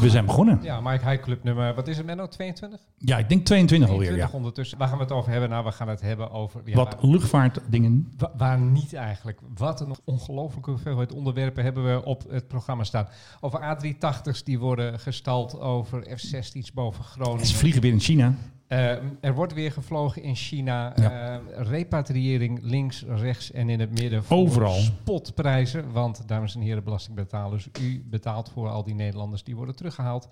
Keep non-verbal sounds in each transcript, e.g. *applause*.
We zijn begonnen. Ja, Mike High Club nummer, wat is het Menno? 22? Ja, ik denk 22 alweer. 22 Ja. ondertussen. Waar gaan we het over hebben? Nou, we gaan het hebben over... Ja, Wat waar, luchtvaartdingen. wa- waar niet eigenlijk. Wat een ongelooflijke hoeveelheid onderwerpen hebben we op het programma staan. Over A380's die worden gestald, over F-16's boven Groningen. Ze vliegen weer in China. Eh, er wordt weer gevlogen in China. Ja. Eh, repatriëring links, rechts en in het midden. voor Overal. Spotprijzen. Want, dames en heren, belastingbetalers, u betaalt voor al die Nederlanders die worden teruggehaald.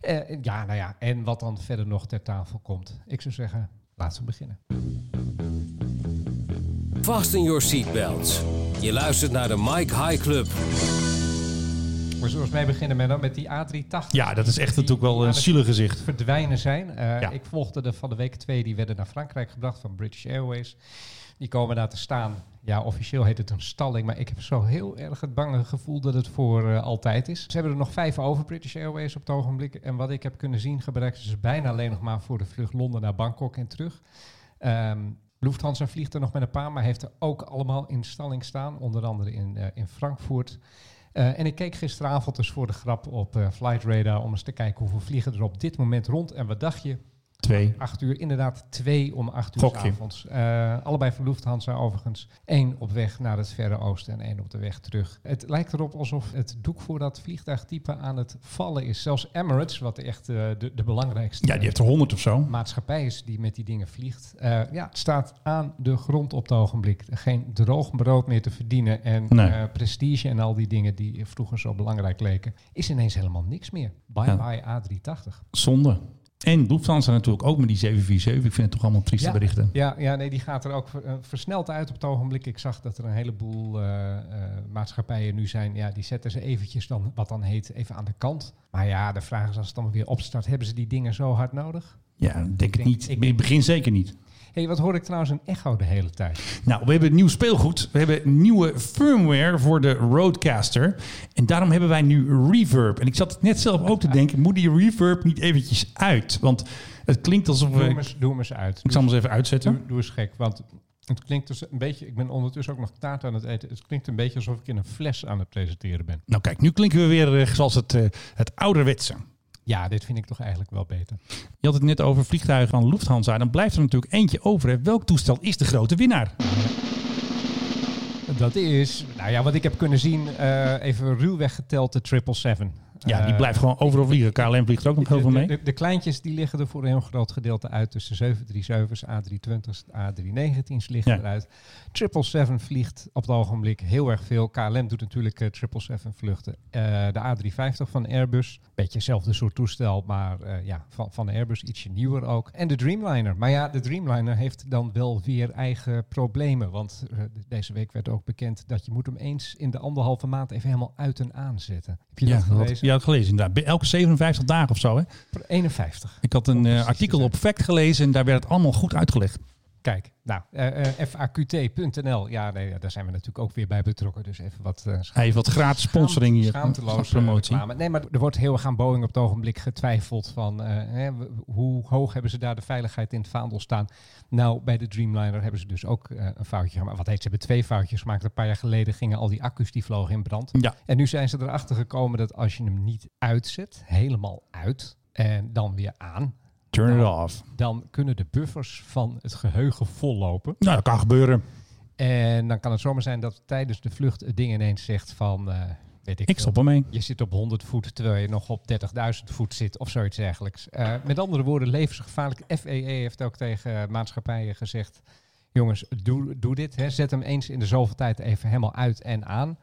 Eh, ja, nou ja, en wat dan verder nog ter tafel komt. Ik zou zeggen, laten we beginnen. Fasten your seatbelts. Je luistert naar de Mike High Club. Eens mee beginnen met, met die A380. Ja, dat is echt Die- natuurlijk wel een zielig gezicht. verdwijnen zijn. Eh, Ja. Ik volgde er van de week twee, die werden naar Frankrijk gebracht van British Airways. Die komen daar te staan. Ja, officieel heet het een stalling, maar ik heb zo heel erg het bange gevoel dat het voor eh, altijd is. Ze hebben er nog vijf over, British Airways op het ogenblik. En wat ik heb kunnen zien, gebruiken ze bijna alleen nog maar voor de vlucht Londen naar Bangkok en terug. Ehm Lufthansa vliegt er nog met een paar, maar heeft er ook allemaal in stalling staan. Onder andere in, eh, in Frankfurt. Eh, en ik keek gisteravond dus voor de grap op eh Flight Radar om eens te kijken hoeveel vliegen er op dit moment rond. En wat dacht je? Twee. Acht uur, inderdaad twee om acht uur Gokje. avonds. Eh, allebei van Lufthansa overigens. Eén op weg naar het Verre Oosten en één op de weg terug. Het lijkt erop alsof het doek voor dat vliegtuigtype aan het vallen is. Zelfs Emirates, wat echt eh, de, de belangrijkste Ja, die heeft er 100 of zo. maatschappij is die met die dingen vliegt. Eh, ja, het staat aan de grond op het ogenblik. Geen droog brood meer te verdienen. En Nee. prestige en al die dingen die vroeger zo belangrijk leken, is ineens helemaal niks meer. Bye Ja. bye A380. Zonde. En Lufthansa natuurlijk ook met die 747. Ik vind het toch allemaal trieste Ja. berichten. Ja, ja, nee, die gaat er ook eh, versneld uit op het ogenblik. Ik zag dat er een heleboel eh, eh, maatschappijen nu zijn. Ja, die zetten ze eventjes dan, wat dan heet, even aan de kant. Maar ja, de vraag is als het dan weer opstart, hebben ze die dingen zo hard nodig? Ja, denk ik denk- niet. ik In het begin zeker niet. Hey, wat hoor ik trouwens een echo de hele tijd? Nou, we hebben nieuw speelgoed. We hebben nieuwe firmware voor de Roadcaster. En daarom hebben wij nu reverb. En ik zat net zelf ook te denken, moet die reverb niet eventjes uit? Want het klinkt alsof Doe we... hem eens, doe hem eens uit. Ik zal hem eens even uitzetten. Doe, doe eens gek, want het klinkt dus een beetje... Ik ben ondertussen ook nog taart aan het eten. Het klinkt een beetje alsof ik in een fles aan het presenteren ben. Nou kijk, nu klinken we weer eh, zoals het, eh, het ouderwetse. Ja, dit vind ik toch eigenlijk wel beter. Je had het net over vliegtuigen van Lufthansa. Dan blijft er natuurlijk eentje over. hè. Welk toestel is de grote winnaar? Dat is, nou ja, wat ik heb kunnen zien, eh, even ruwweg geteld, de 777. Ja, die Eh, blijft gewoon overal vliegen. KLM vliegt er ook nog heel veel mee. de, de kleintjes die liggen er voor een heel groot gedeelte uit. Dus de 737's, A320's, A319's liggen Ja. eruit. 777 vliegt op het ogenblik heel erg veel. KLM doet natuurlijk eh, 777 vluchten. Eh, de A350 van Airbus, beetje hetzelfde soort toestel, maar ja, van, van Airbus ietsje nieuwer ook. En de Dreamliner. Maar ja, de Dreamliner heeft dan wel weer eigen problemen. Want deze week werd ook bekend dat je moet hem eens in de anderhalve maand even helemaal uit en aanzetten. Heb je Ja, dat gelezen? ja, dat gelezen inderdaad. Elke 57 dagen of zo. Hè? 51. Ik had een Om eh, artikel zijn. op Fact gelezen en daar werd het allemaal goed uitgelegd. Kijk, nou, eh, eh, FAQT.nl. Ja, nee, daar zijn we natuurlijk ook weer bij betrokken. Dus even wat... Hij heeft wat gratis sponsoring hier. Schaamteloos promotie. reclame. Nee, maar er wordt heel erg aan Boeing op het ogenblik getwijfeld van eh, hè, hoe hoog hebben ze daar de veiligheid in het vaandel staan. Nou, bij de Dreamliner hebben ze dus ook een foutje gemaakt. Wat heet, ze hebben twee foutjes gemaakt. Een paar jaar geleden gingen al die accu's die vlogen in brand. Ja, En nu zijn ze erachter gekomen dat als je hem niet uitzet, helemaal uit en dan weer aan, turn it Nou. off. dan kunnen de buffers van het geheugen vollopen. Nou, dat kan gebeuren. En dan kan het zomaar zijn dat tijdens de vlucht het ding ineens zegt van, eh, weet ik, Ik stop ermee. je zit op 100 voet terwijl je nog op 30.000 voet zit of zoiets dergelijks. Eh, met andere woorden, levensgevaarlijk. FAA heeft ook tegen maatschappijen gezegd, jongens, doe, doe dit. Hè. Zet hem eens in de zoveel tijd even helemaal uit en aan.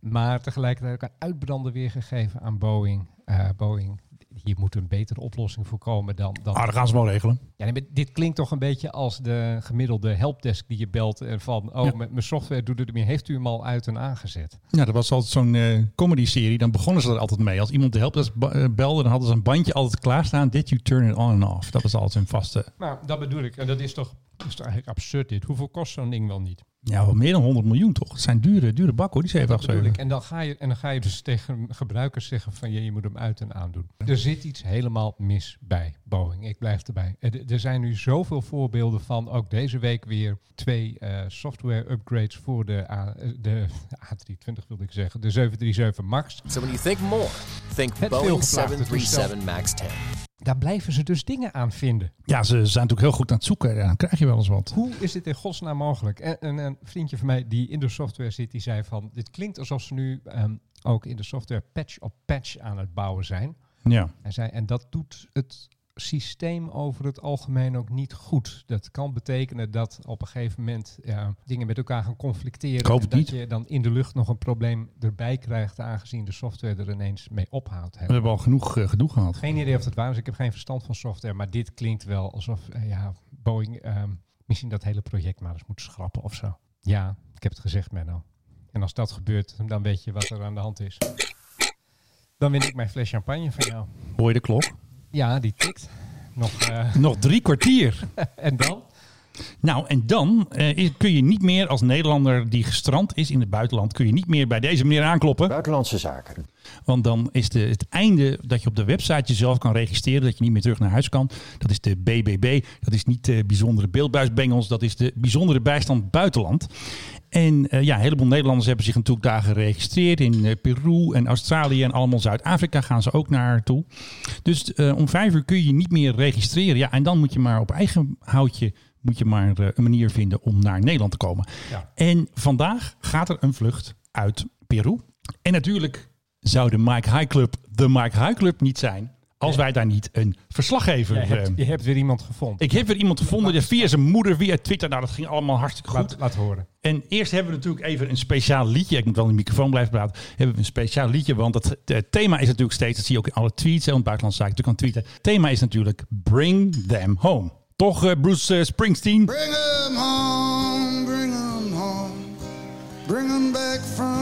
Maar tegelijkertijd ook een uitbrander weergegeven aan Boeing. Eh, Boeing, hier moet een betere oplossing voor komen dan... dan Ah, dat gaan ze wel regelen. ja, nee, maar dit klinkt toch een beetje als de gemiddelde helpdesk die je belt en van, oh, Ja. mijn software doet het meer. Heeft u hem al uit en aangezet? Ja, dat was altijd zo'n eh comedy-serie. Dan begonnen ze er altijd mee. Als iemand de helpdesk eh, belde, dan hadden ze een bandje altijd klaarstaan. Did you turn it on and off? Dat was altijd een vaste. Nou, dat bedoel ik. En dat is toch Dat is toch eigenlijk absurd dit. Hoeveel kost zo'n ding wel niet? Ja, wel meer dan 100 miljoen toch? Het zijn dure, dure bakken hoor, die Dat bedoel 787. ik. En dan, ga je, en dan ga je dus tegen gebruikers zeggen van je, je moet hem uit en aandoen. Er zit iets helemaal mis bij Boeing. Ik blijf erbij. Er, er zijn nu zoveel voorbeelden van. Ook deze week weer twee eh, software upgrades voor de, A, de A320 wilde ik zeggen. De 737 MAX. So when you think more, think Het Boeing veelgevraagde 737 MAX 10. Daar blijven ze dus dingen aan vinden. Ja, ze zijn natuurlijk heel goed aan het zoeken. Ja, dan krijg je wel eens wat. Hoe is dit in godsnaam mogelijk? En, en een vriendje van mij die in de software zit, die zei van... Dit klinkt alsof ze nu ehm, ook in de software patch op patch aan het bouwen zijn. Ja. Hij zei, en dat doet het systeem over het algemeen ook niet goed. Dat kan betekenen dat op een gegeven moment ja, dingen met elkaar gaan conflicteren. En dat niet. je dan in de lucht nog een probleem erbij krijgt, aangezien de software er ineens mee ophoudt. We hebben al genoeg eh, gedoe gehad. Geen idee of het waar is. Ik heb geen verstand van software. Maar dit klinkt wel alsof eh, ja, Boeing ehm, misschien dat hele project maar eens moet schrappen of zo. Ja, ik heb het gezegd, Menno. En als dat gebeurt, dan weet je wat er aan de hand is. Dan win ik mijn fles champagne van jou. Hoor je de klok? Ja, die tikt. Nog, eh, *laughs* Nog drie kwartier. *laughs* en dan? Nou, en dan eh, is- kun je niet meer als Nederlander die gestrand is in het buitenland, kun je niet meer bij deze meneer aankloppen. Buitenlandse zaken. Want dan is de, het einde dat je op de website jezelf kan registreren, dat je niet meer terug naar huis kan. Dat is de BBB. Dat is niet de bijzondere beeldbuisbengels, dat is de bijzondere bijstand buitenland. En eh, ja, een heleboel Nederlanders hebben zich natuurlijk daar geregistreerd. In eh, Peru en Australië en allemaal Zuid-Afrika gaan ze ook naartoe. Dus eh, om vijf uur kun je niet meer registreren. Ja, en dan moet je maar op eigen houtje moet je maar een manier vinden om naar Nederland te komen. Ja. En vandaag gaat er een vlucht uit Peru. En natuurlijk zou de Mike High Club de Mike High Club niet zijn als wij daar niet een verslaggever Je hebt, eh, je hebt weer iemand gevonden. Ik heb weer iemand gevonden via zijn moeder, via Twitter. Nou, dat ging allemaal hartstikke goed. laat, laat horen. En eerst hebben we natuurlijk even een speciaal liedje. Ik moet wel in de microfoon blijven praten. Hebben we een speciaal liedje, want het, het thema is natuurlijk steeds, dat zie je ook in alle tweets, hè, want buitenlandse zaken natuurlijk aan tweeten. Het thema is natuurlijk Bring Them Home. Toch, eh, Bruce eh, Springsteen? Bring 'em home, bring 'em home. Bring 'em back from.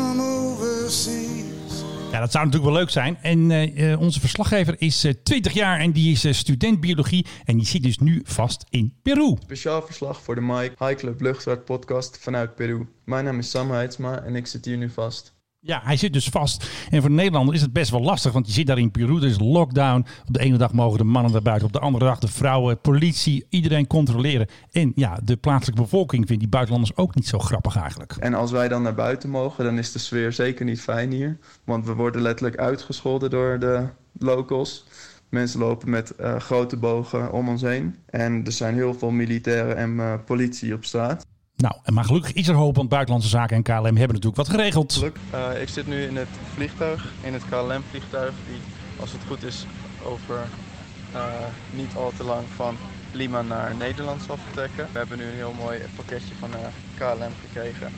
Ja, dat zou natuurlijk wel leuk zijn. En eh, eh, onze verslaggever is eh, 20 jaar en die is eh, student biologie. En die zit dus nu vast in Peru. Speciaal verslag voor de Mike High Club Luchtvaart podcast vanuit Peru. Mijn naam is Sam Heidsma en ik zit hier nu vast. Ja, hij zit dus vast. En voor de Nederlander is het best wel lastig, want je zit daar in Peru, er is lockdown. Op de ene dag mogen de mannen naar buiten, op de andere dag de vrouwen, politie, iedereen controleren. En ja, de plaatselijke bevolking vindt die buitenlanders ook niet zo grappig eigenlijk. En als wij dan naar buiten mogen, dan is de sfeer zeker niet fijn hier. Want we worden letterlijk uitgescholden door de locals. Mensen lopen met eh, grote bogen om ons heen. En er zijn heel veel militairen en eh, politie op straat. Nou, maar gelukkig is er hoop, want Buitenlandse Zaken en KLM hebben natuurlijk wat geregeld. Geluk. Eh, ik zit nu in het vliegtuig, in het KLM-vliegtuig, die als het goed is over eh, niet al te lang van Lima naar Nederland zal vertrekken. We hebben nu een heel mooi pakketje van eh, KLM gekregen.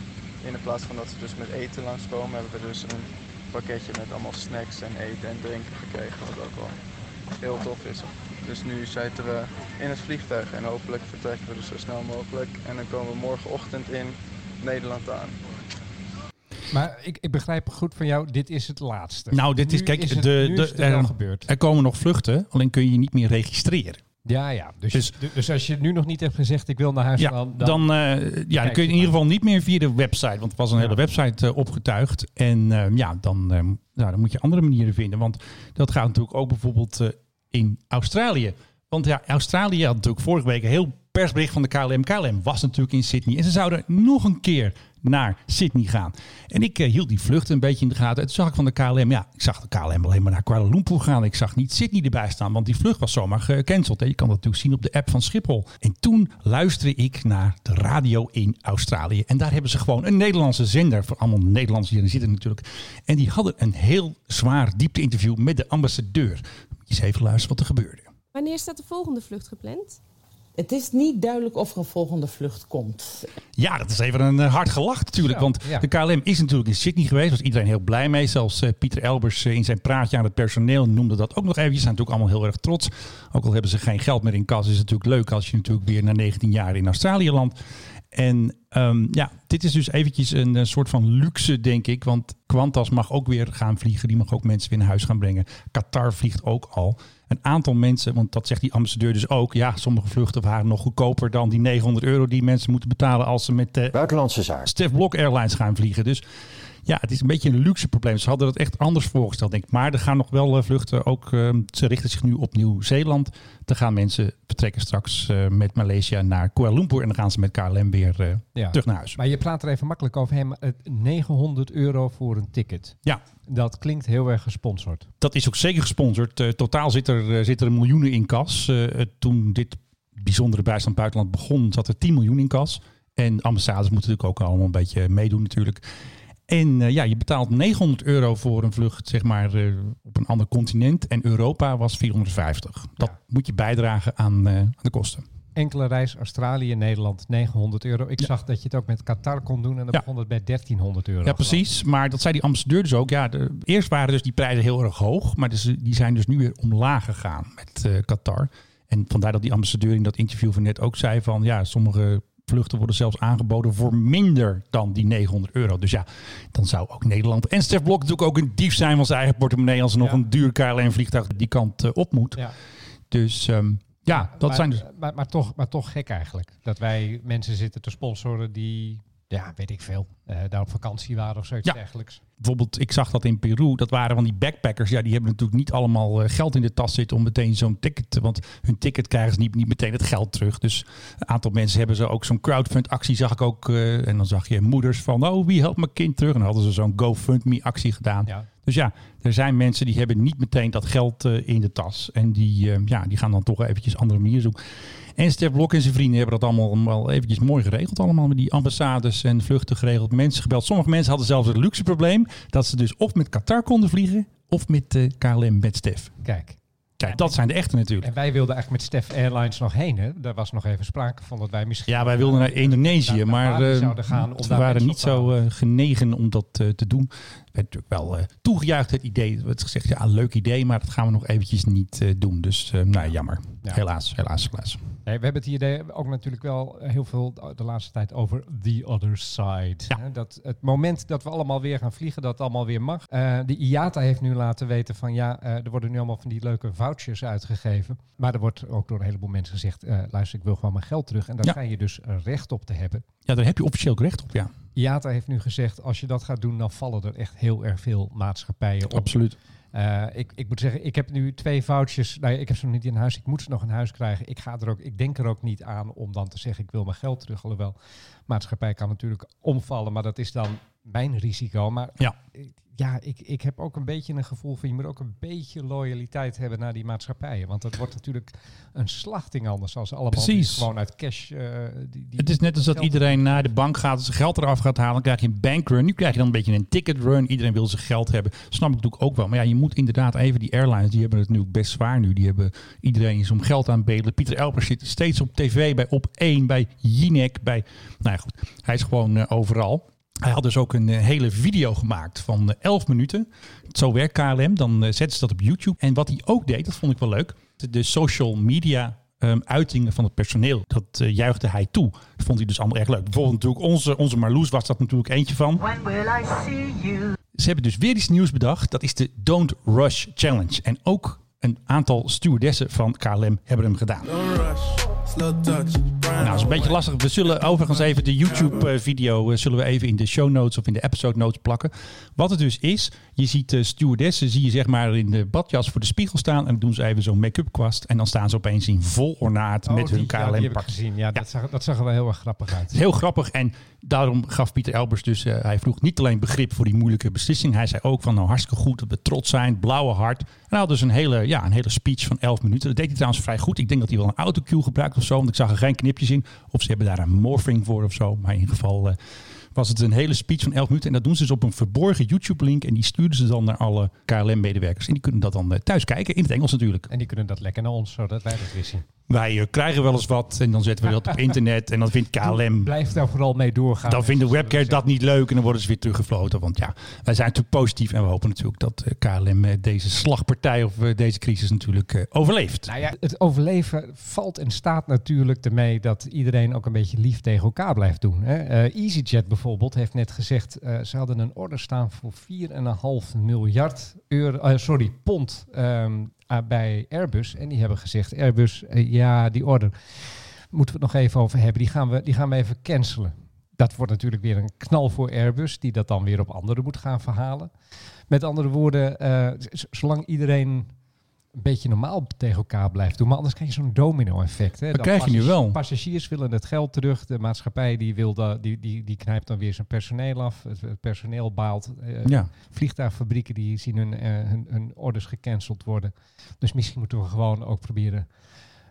In plaats van dat ze dus met eten langskomen, hebben we dus een pakketje met allemaal snacks en eten en drinken gekregen, wat ook wel heel tof is. Dus nu zitten we in het vliegtuig en hopelijk vertrekken we dus zo snel mogelijk. En dan komen we morgenochtend in Nederland aan. Maar ik, ik begrijp goed van jou, dit is het laatste. Nou, dit is, Nu kijk, is het- de, de, is er wel er, gebeurd. er komen nog vluchten, alleen kun je je niet meer registreren. Ja, ja. Dus, Dus- dus, als je nu nog niet hebt gezegd, ik wil naar huis Ja, gaan, dan, dan, eh, ja, dan kun je in ieder geval niet meer via de website. Want er was een Ja. hele website eh, opgetuigd. En eh, ja, dan, eh, nou, dan moet je andere manieren vinden. Want dat gaat natuurlijk ook bijvoorbeeld eh, in Australië. Want ja, Australië had natuurlijk vorige week een heel persbericht van de KLM. KLM was natuurlijk in Sydney. En ze zouden nog een keer naar Sydney gaan. En ik eh, hield die vlucht een beetje in de gaten. En toen zag ik van de KLM, ja, ik zag de KLM alleen maar naar Kuala Lumpur gaan. Ik zag niet Sydney erbij staan, want die vlucht was zomaar gecanceld. Je kan dat natuurlijk zien op de app van Schiphol. En toen luisterde ik naar de radio in Australië. En daar hebben ze gewoon een Nederlandse zender, voor allemaal Nederlanders die erin zitten natuurlijk. En die hadden een heel zwaar diepte-interview met de ambassadeur. Eens even luisteren wat er gebeurde. Wanneer staat de volgende vlucht gepland? Het is niet duidelijk of er een volgende vlucht komt. Ja, dat is even een eh, hard gelach natuurlijk. Zo, want ja. de KLM is natuurlijk in Sydney geweest. was iedereen heel blij mee. Zelfs eh, Pieter Elbers eh, in zijn praatje aan het personeel noemde dat ook nog even. Ze zijn natuurlijk allemaal heel erg trots. Ook al hebben ze geen geld meer in kas, is het natuurlijk leuk als je natuurlijk weer na 19 jaar in Australië landt. En ehm, ja, dit is dus eventjes een, eh, soort van luxe, denk ik. Want Qantas mag ook weer gaan vliegen. Die mag ook mensen weer naar huis gaan brengen. Qatar vliegt ook al. Een aantal mensen, want dat zegt die ambassadeur dus ook. Ja, sommige vluchten waren nog goedkoper dan die 900 euro die mensen moeten betalen als ze met de Buitenlandse zaak. Stef Blok Airlines gaan vliegen. Dus ja, het is een beetje een luxe probleem. Ze hadden het echt anders voorgesteld, denk ik. Maar er gaan nog wel eh, vluchten. Ook, eh, ze richten zich nu op Nieuw-Zeeland. Er gaan mensen vertrekken straks eh, met Maleisië naar Kuala Lumpur. En dan gaan ze met KLM weer eh, Ja. terug naar huis. Maar je praat er even makkelijk over. Het 900 euro voor een ticket. Ja, Dat klinkt heel erg gesponsord. dat is ook zeker gesponsord. Totaal zit er, zit er miljoenen in kas. Toen dit bijzondere bijstand buitenland begon, zat er 10 miljoen in kas. En ambassades moeten natuurlijk ook allemaal een beetje meedoen natuurlijk. En eh, ja, je betaalt 900 euro voor een vlucht, zeg maar, eh, op een ander continent. En Europa was 450. Dat Ja. moet je bijdragen aan, eh, aan de kosten. Enkele reis Australië, Nederland, 900 euro. Ik zag dat je het ook met Qatar kon doen en dan Ja. begon het bij 1300 euro. Ja, precies. Maar dat zei die ambassadeur dus ook. Ja, de, eerst waren dus die prijzen heel erg hoog. Maar dus, die zijn dus nu weer omlaag gegaan met Qatar. En vandaar dat die ambassadeur in dat interview van net ook zei van... ja, sommige vluchten worden zelfs aangeboden voor minder dan die 900 euro. Dus ja, dan zou ook Nederland en Stef Blok natuurlijk ook een dief zijn van zijn eigen portemonnee... als er nog een duur KLM-vliegtuig die kant eh, op moet. Ja. Dus ehm, ja, dat maar, zijn dus... Maar, maar, toch, maar toch gek eigenlijk. Dat wij mensen zitten te sponsoren die, ja, weet ik veel, eh, daar op vakantie waren of zoiets Ja. dergelijks. bijvoorbeeld, ik zag dat in Peru, dat waren van die backpackers. Ja, die hebben natuurlijk niet allemaal eh, geld in de tas zitten om meteen zo'n ticket. te- Want hun ticket krijgen ze niet, niet meteen het geld terug. Dus een aantal mensen hebben ze ook zo'n crowdfund actie, zag ik ook. eh, en dan zag je moeders van, oh, wie helpt mijn kind terug? En dan hadden ze zo'n GoFundMe actie gedaan. Ja. Dus ja, er zijn mensen die hebben niet meteen dat geld eh, in de tas. En die, eh, ja, die gaan dan toch eventjes andere manieren zoeken. En Stef Blok en zijn vrienden hebben dat allemaal wel eventjes mooi geregeld. Allemaal met die ambassades en vluchten geregeld. Mensen gebeld. Sommige mensen hadden zelfs het luxe probleem dat ze dus of met Qatar konden vliegen of met eh, KLM met Stef. Kijk. Kijk, dat zijn de echte natuurlijk. En wij wilden eigenlijk met Stef Airlines nog heen. Hè? Daar was nog even sprake van dat wij misschien... Ja, wij wilden naar Indonesië, naar maar Bali eh, zouden gaan om we waren niet zo eh, genegen om dat eh, te doen. Er werd natuurlijk wel eh, toegejuicht het idee. Er werd gezegd, ja, leuk idee, maar dat gaan we nog eventjes niet doen. Dus, nou, jammer. Ja. Helaas, helaas, helaas. Nee, we hebben het hier ook natuurlijk wel heel veel de laatste tijd over the other side. Ja. Hè, Dat het moment dat we allemaal weer gaan vliegen, dat allemaal weer mag. De IATA heeft nu laten weten van ja, er worden nu allemaal van die leuke vouchers uitgegeven. Maar er wordt ook door een heleboel mensen gezegd, eh, luister, ik wil gewoon mijn geld terug. En daar Ja. schijn je dus recht op te hebben. Ja, daar heb je officieel recht op, ja. IATA heeft nu gezegd, als je dat gaat doen, dan vallen er echt heel erg veel maatschappijen op. Absoluut. Eh, ik, ik moet zeggen, ik heb nu twee vouchers. Nou, ik heb ze nog niet in huis. Ik moet ze nog in huis krijgen. Ik, ga er ook, ik denk er ook niet aan om dan te zeggen, ik wil mijn geld terug. Alhoewel, maatschappij kan natuurlijk omvallen, maar dat is dan mijn risico. Maar Ja. Ja, ik, ik heb ook een beetje een gevoel van, je moet ook een beetje loyaliteit hebben naar die maatschappijen. Want het wordt natuurlijk een slachting anders als allemaal gewoon uit cash... eh, die, die Het is net als dat iedereen naar de bank gaat, zijn geld eraf gaat halen. Dan krijg je een bankrun. Nu krijg je dan een beetje een ticketrun. Iedereen wil zijn geld hebben. Snap ik natuurlijk ook wel. Maar ja, je moet inderdaad even die airlines, die hebben het nu best zwaar nu. Die hebben iedereen is om geld aan bedelen. Pieter Elpers zit steeds op tv bij Op 1, bij Jinek, bij... Nou ja, goed. Hij is gewoon eh, overal. Hij had dus ook een eh, hele video gemaakt van eh, 11 minuten. Zo werkt KLM. Dan eh, zetten ze dat op YouTube. En wat hij ook deed, dat vond ik wel leuk. De, social media ehm, uitingen van het personeel. Dat eh, juichte hij toe. Dat vond hij dus allemaal erg leuk. Bijvoorbeeld natuurlijk onze, onze Marloes was dat natuurlijk eentje van. When will I see you? Ze hebben dus weer iets nieuws bedacht. Dat is de Don't Rush Challenge. En ook een aantal stewardessen van KLM hebben hem gedaan. Don't rush. Nou, dat is een beetje lastig. We zullen overigens even de YouTube-video zullen we even in de show notes of in de episode notes plakken. Wat het dus is, je ziet de stewardessen, zie je zeg maar in de badjas voor de spiegel staan en dan doen ze even zo'n make-up kwast en dan staan ze opeens in vol ornaat Oh, met hun die, ja, ik KLM-pak. gezien. Ja, Dat, zag, dat zag er wel heel erg grappig uit. Heel grappig en daarom gaf Pieter Elbers dus, eh, hij vroeg niet alleen begrip voor die moeilijke beslissing. Hij zei ook van nou hartstikke goed dat we trots zijn, blauwe hart. En hij had dus een hele, ja, een hele speech van 11 minuten. Dat deed hij trouwens vrij goed. Ik denk dat hij wel een autocue gebruikt of zo, want ik zag er geen knipjes in. Of ze hebben daar een morphing voor of zo. Maar in ieder geval eh, was het een hele speech van 11 minuten. En dat doen ze dus op een verborgen YouTube-link. En die sturen ze dan naar alle KLM-medewerkers. En die kunnen dat dan eh, thuis kijken, in het Engels natuurlijk. En die kunnen dat lekker naar ons, zodat wij dat wisten. Wij eh, krijgen wel eens wat en dan zetten we dat op *laughs* internet. En dan vindt KLM... Blijf daar vooral mee doorgaan. Dan vinden Zullen we webcares dat niet leuk en dan worden ze weer teruggefloten. Want ja, wij zijn natuurlijk positief en we hopen natuurlijk dat eh, KLM eh, deze slagpartij of eh, deze crisis natuurlijk eh, overleeft. Nou ja, het overleven valt en staat natuurlijk ermee dat iedereen ook een beetje lief tegen elkaar blijft doen. Hè? Eh, EasyJet bijvoorbeeld heeft net gezegd, eh, ze hadden een order staan voor 4,5 miljard euro, eh, sorry, pond ehm, bij Airbus. En die hebben gezegd, Airbus, eh, ja, die order moeten we het nog even over hebben. Die gaan we, die gaan we even cancelen. Dat wordt natuurlijk weer een knal voor Airbus, die dat dan weer op anderen moet gaan verhalen. Met andere woorden, zolang iedereen een beetje normaal tegen elkaar blijft doen. Maar anders krijg je zo'n domino-effect. Dat Dan krijg je nu passagiers- wel. Passagiers willen het geld terug. De maatschappij die, wil da- die, die, die knijpt dan weer zijn personeel af. Het, het personeel baalt. Eh, Ja. Vliegtuigfabrieken die zien hun, eh, hun, hun orders gecanceld worden. Dus misschien moeten we gewoon ook proberen...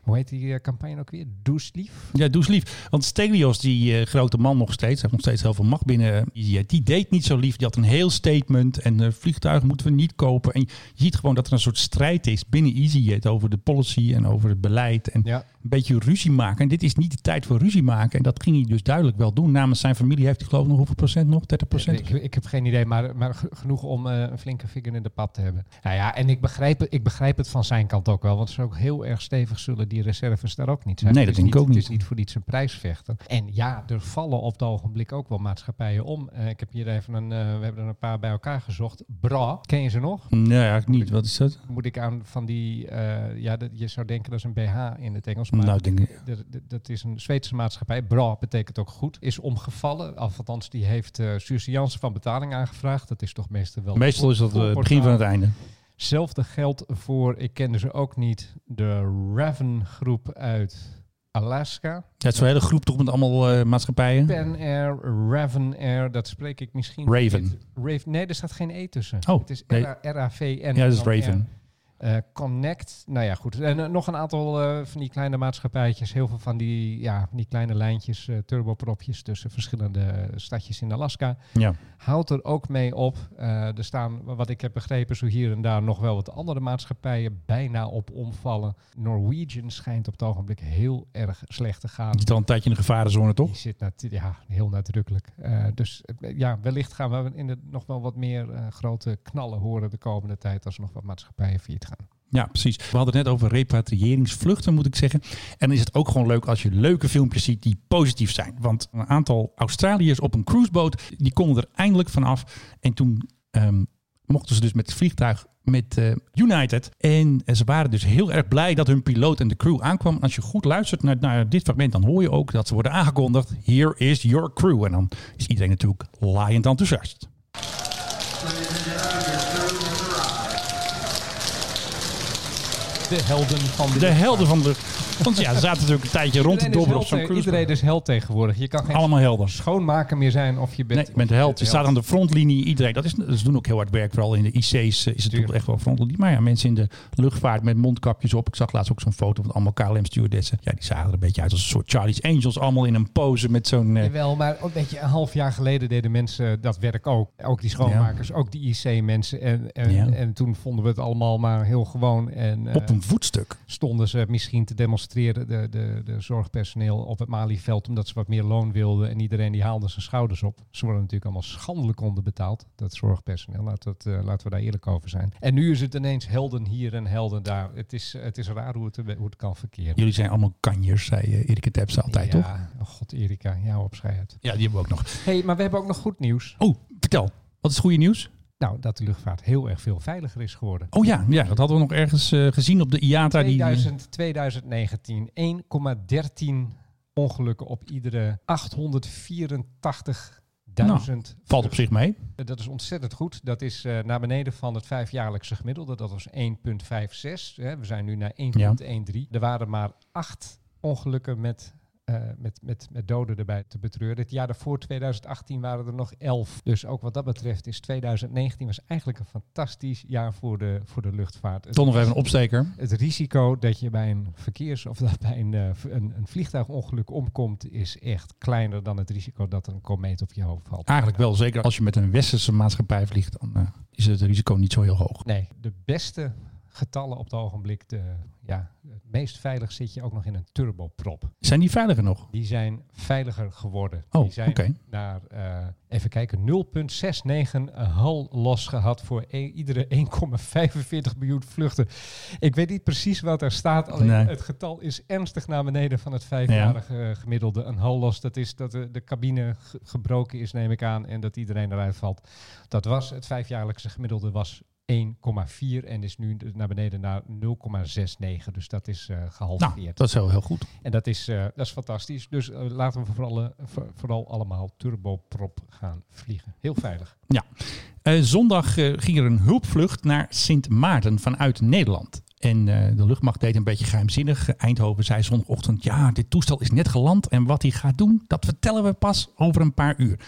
Hoe heet die eh, campagne ook weer? Doe lief. Ja, doe eens lief. Want Stelios, die eh, grote man nog steeds, hij heeft nog steeds heel veel macht binnen eh, EasyJet, die deed niet zo lief. Die had een heel statement en vliegtuigen moeten we niet kopen. En je ziet gewoon dat er een soort strijd is binnen EasyJet over de policy en over het beleid. En Ja. Een beetje ruzie maken. En dit is niet de tijd voor ruzie maken. En dat ging hij dus duidelijk wel doen. Namens zijn familie heeft hij geloof ik nog hoeveel procent nog? 30 procent? Ik, ik heb geen idee, maar, maar ge- genoeg om eh, een flinke vinger in de pap te hebben. Nou ja, en ik begrijp, het, ik begrijp het van zijn kant ook wel. Want ze ook heel erg stevig zullen die reserves daar ook niet zijn. Nee, dat denk ik ook Het is niet. niet voor iets een prijs vechten. En ja, er vallen op het ogenblik ook wel maatschappijen om. Eh, ik heb hier even een, eh, we hebben er een paar bij elkaar gezocht. Bra, ken je ze nog? Nee, eigenlijk niet. Wat is dat? Moet ik aan van die, ja, dat, je zou denken dat is een BH in het Engels. Maar Nou, denk ik. dat is een Zweedse maatschappij. Bra betekent ook goed. Is omgevallen. Althans, die heeft uh, surseance van betaling aangevraagd. Dat is toch meestal wel... Meestal is dat eh, het begin van het einde. Hetzelfde geldt voor, ik kende ze ook niet, de Raven groep uit Alaska. Ja, het is zo'n hele groep toch met allemaal eh, maatschappijen. Pen Air, Raven Air, dat spreek ik misschien... Raven. Raven. Nee, er staat geen E tussen. Oh, het is nee. R-A-V-N. Ja, dat is Raven. Eh, Connect, nou ja, goed. En eh, nog een aantal eh, van die kleine maatschappijtjes. Heel veel van die, ja, die kleine lijntjes, turbopropjes tussen verschillende stadjes in Alaska. Ja. Houdt er ook mee op. Er staan, wat ik heb begrepen, zo hier en daar nog wel wat andere maatschappijen bijna op omvallen. Norwegian schijnt op het ogenblik heel erg slecht te gaan. Die zit al een tijdje in de gevarenzone, toch? Die zit ja, heel nadrukkelijk. Dus ja, wellicht gaan we in de, nog wel wat meer grote knallen horen de komende tijd als er nog wat maatschappijen failliet. Ja, precies. We hadden het net over repatriëringsvluchten, moet ik zeggen. En dan is het ook gewoon leuk als je leuke filmpjes ziet die positief zijn. Want een aantal Australiërs op een cruiseboot, die konden er eindelijk vanaf. En toen ehm, mochten ze dus met het vliegtuig met eh, United. En eh, ze waren dus heel erg blij dat hun piloot en de crew aankwam. Als je goed luistert naar, naar dit fragment, dan hoor je ook dat ze worden aangekondigd. Here is your crew. En dan is iedereen natuurlijk laaiend enthousiast. De helden van de De helden van de... Want ja, ze zaten natuurlijk een tijdje rond te dobberen op zo'n cruiseboot. Iedereen is held tegenwoordig. Je kan geen Allemaal helden. schoonmaker meer zijn of je bent... Nee, je bent held. Je staat aan de frontlinie. Iedereen, dat is, ze doen ook heel hard werk. Vooral in de IC's eh, is het natuurlijk echt wel frontlinie. Maar ja, mensen in de luchtvaart met mondkapjes op. Ik zag laatst ook zo'n foto van allemaal KLM-stewardessen. Ja, die zagen er een beetje uit als een soort Charlie's Angels. Allemaal in een pose met zo'n... eh, Jawel, maar ook, weet je, een half jaar geleden deden mensen dat werk ook. Ook die schoonmakers, ook die IC-mensen. En, en, Ja. en toen vonden we het allemaal maar heel gewoon. En, eh, op een voetstuk. stonden ze misschien te demonstreren, de, de, de zorgpersoneel op het Malieveld, omdat ze wat meer loon wilden. En iedereen die haalde zijn schouders op. Ze worden natuurlijk allemaal schandelijk onderbetaald, dat zorgpersoneel. Laat dat, eh, laten we daar eerlijk over zijn. En nu is het ineens helden hier en helden daar. Het is, het is raar hoe het, hoe het kan verkeren. Jullie zijn allemaal kanjers, zei eh, Erika Tepse altijd, toch? ja, oh god Erika, jou op schei uit. Ja, die hebben we ook nog. hey, maar we hebben ook nog goed nieuws. Oh, vertel. Wat is het goede nieuws? Nou, dat de luchtvaart heel erg veel veiliger is geworden. Oh ja, ja dat hadden we nog ergens eh, gezien op de IATA. Die, 2000, 2019, 1,13 ongelukken op iedere 884.000. valt op zich mee. Dat is ontzettend goed. Dat is eh, naar beneden van het vijfjaarlijkse gemiddelde. Dat was 1,56. hè. We zijn nu naar 1,13. Er waren maar acht ongelukken met eh, met, met, met doden erbij te betreuren. Het jaar daarvoor, 2018, waren er nog 11. Dus ook wat dat betreft is 2019 was eigenlijk een fantastisch jaar voor de, voor de luchtvaart. Het, Toch nog even een opsteker. het risico dat je bij een verkeers- of dat bij een, eh, een, een vliegtuigongeluk omkomt, is echt kleiner dan het risico dat er een komeet op je hoofd valt. Eigenlijk wel, zeker als je met een westerse maatschappij vliegt, dan eh, is het risico niet zo heel hoog. Nee, de beste getallen op het ogenblik. De, ja, het meest veilig zit je ook nog in een turboprop. Zijn die veiliger nog? Die zijn veiliger geworden. Oh, die zijn oké. naar, eh, even kijken, 0,69 hal los gehad voor e- iedere 1,45 miljoen vluchten. Ik weet niet precies wat er staat, alleen Nee. het getal is ernstig naar beneden van het vijfjarige gemiddelde. Een hal los, dat is dat de, de cabine ge- gebroken is, neem ik aan, en dat iedereen eruit valt. Dat was, het vijfjaarlijkse gemiddelde was 1,4 en is nu naar beneden naar 0,69. Dus dat is eh, Nou, gehalveerd. dat is wel heel goed. En dat is, eh, dat is fantastisch. Dus eh, laten we vooral, voor- vooral allemaal turboprop gaan vliegen. Heel veilig. Ja. Zondag ging er een hulpvlucht naar Sint Maarten vanuit Nederland. En eh, de luchtmacht deed een beetje geheimzinnig. Eindhoven zei zondagochtend, ja, dit toestel is net geland. En wat hij gaat doen, dat vertellen we pas over een paar uur.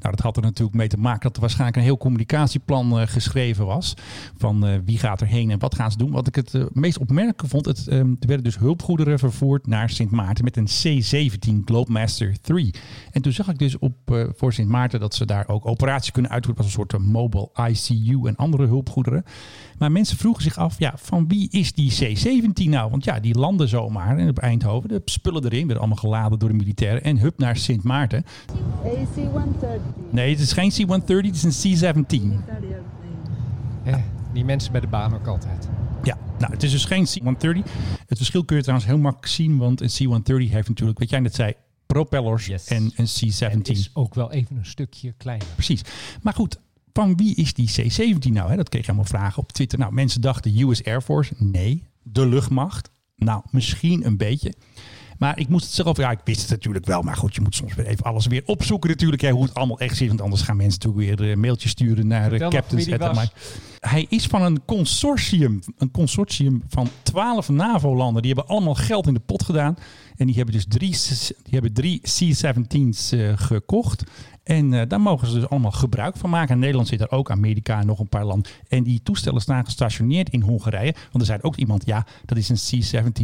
Nou, dat had er natuurlijk mee te maken dat er waarschijnlijk een heel communicatieplan eh, geschreven was. Van eh, wie gaat er heen en wat gaan ze doen. Wat ik het meest opmerkelijk vond, het, eh, er werden dus hulpgoederen vervoerd naar Sint Maarten met een C-17 Globemaster 3. En toen zag ik dus op voor Sint Maarten dat ze daar ook operaties kunnen uitvoeren als een soort mobile ICU en andere hulpgoederen. Maar mensen vroegen zich af, ja, van wie is die C-17 nou? Want ja, die landen zomaar en op Eindhoven, de spullen erin, werden allemaal geladen door de militairen en hup naar Sint Maarten. Nee, het is geen C-130, het is een C-17. Eh, die mensen bij de baan ook altijd. Ja, nou, het is dus geen C-130. Het verschil kun je trouwens heel makkelijk zien, want een C-130 heeft natuurlijk, wat jij net zei, propellers Yes. en een En C-17. is ook wel even een stukje kleiner. Precies. Maar goed, van wie is die C-17 nou? Hè? Dat kreeg je allemaal vragen op Twitter. Nou, mensen dachten US Air Force. Nee. De luchtmacht. Nou, misschien een beetje. Maar ik moest het zelf, ja, ik wist het natuurlijk wel. Maar goed, je moet soms weer even alles weer opzoeken natuurlijk. Hè, hoe het allemaal echt zit. Want anders gaan mensen natuurlijk weer eh, mailtjes sturen naar eh, Vertel captains. Hij is van een consortium. Een consortium van twaalf NAVO-landen. Die hebben allemaal geld in de pot gedaan. En die hebben dus drie, die hebben drie C-17's eh, gekocht. En eh, daar mogen ze dus allemaal gebruik van maken. In Nederland zit er ook, Amerika en nog een paar landen. En die toestellen staan gestationeerd in Hongarije. Want er zei ook iemand, ja, dat is een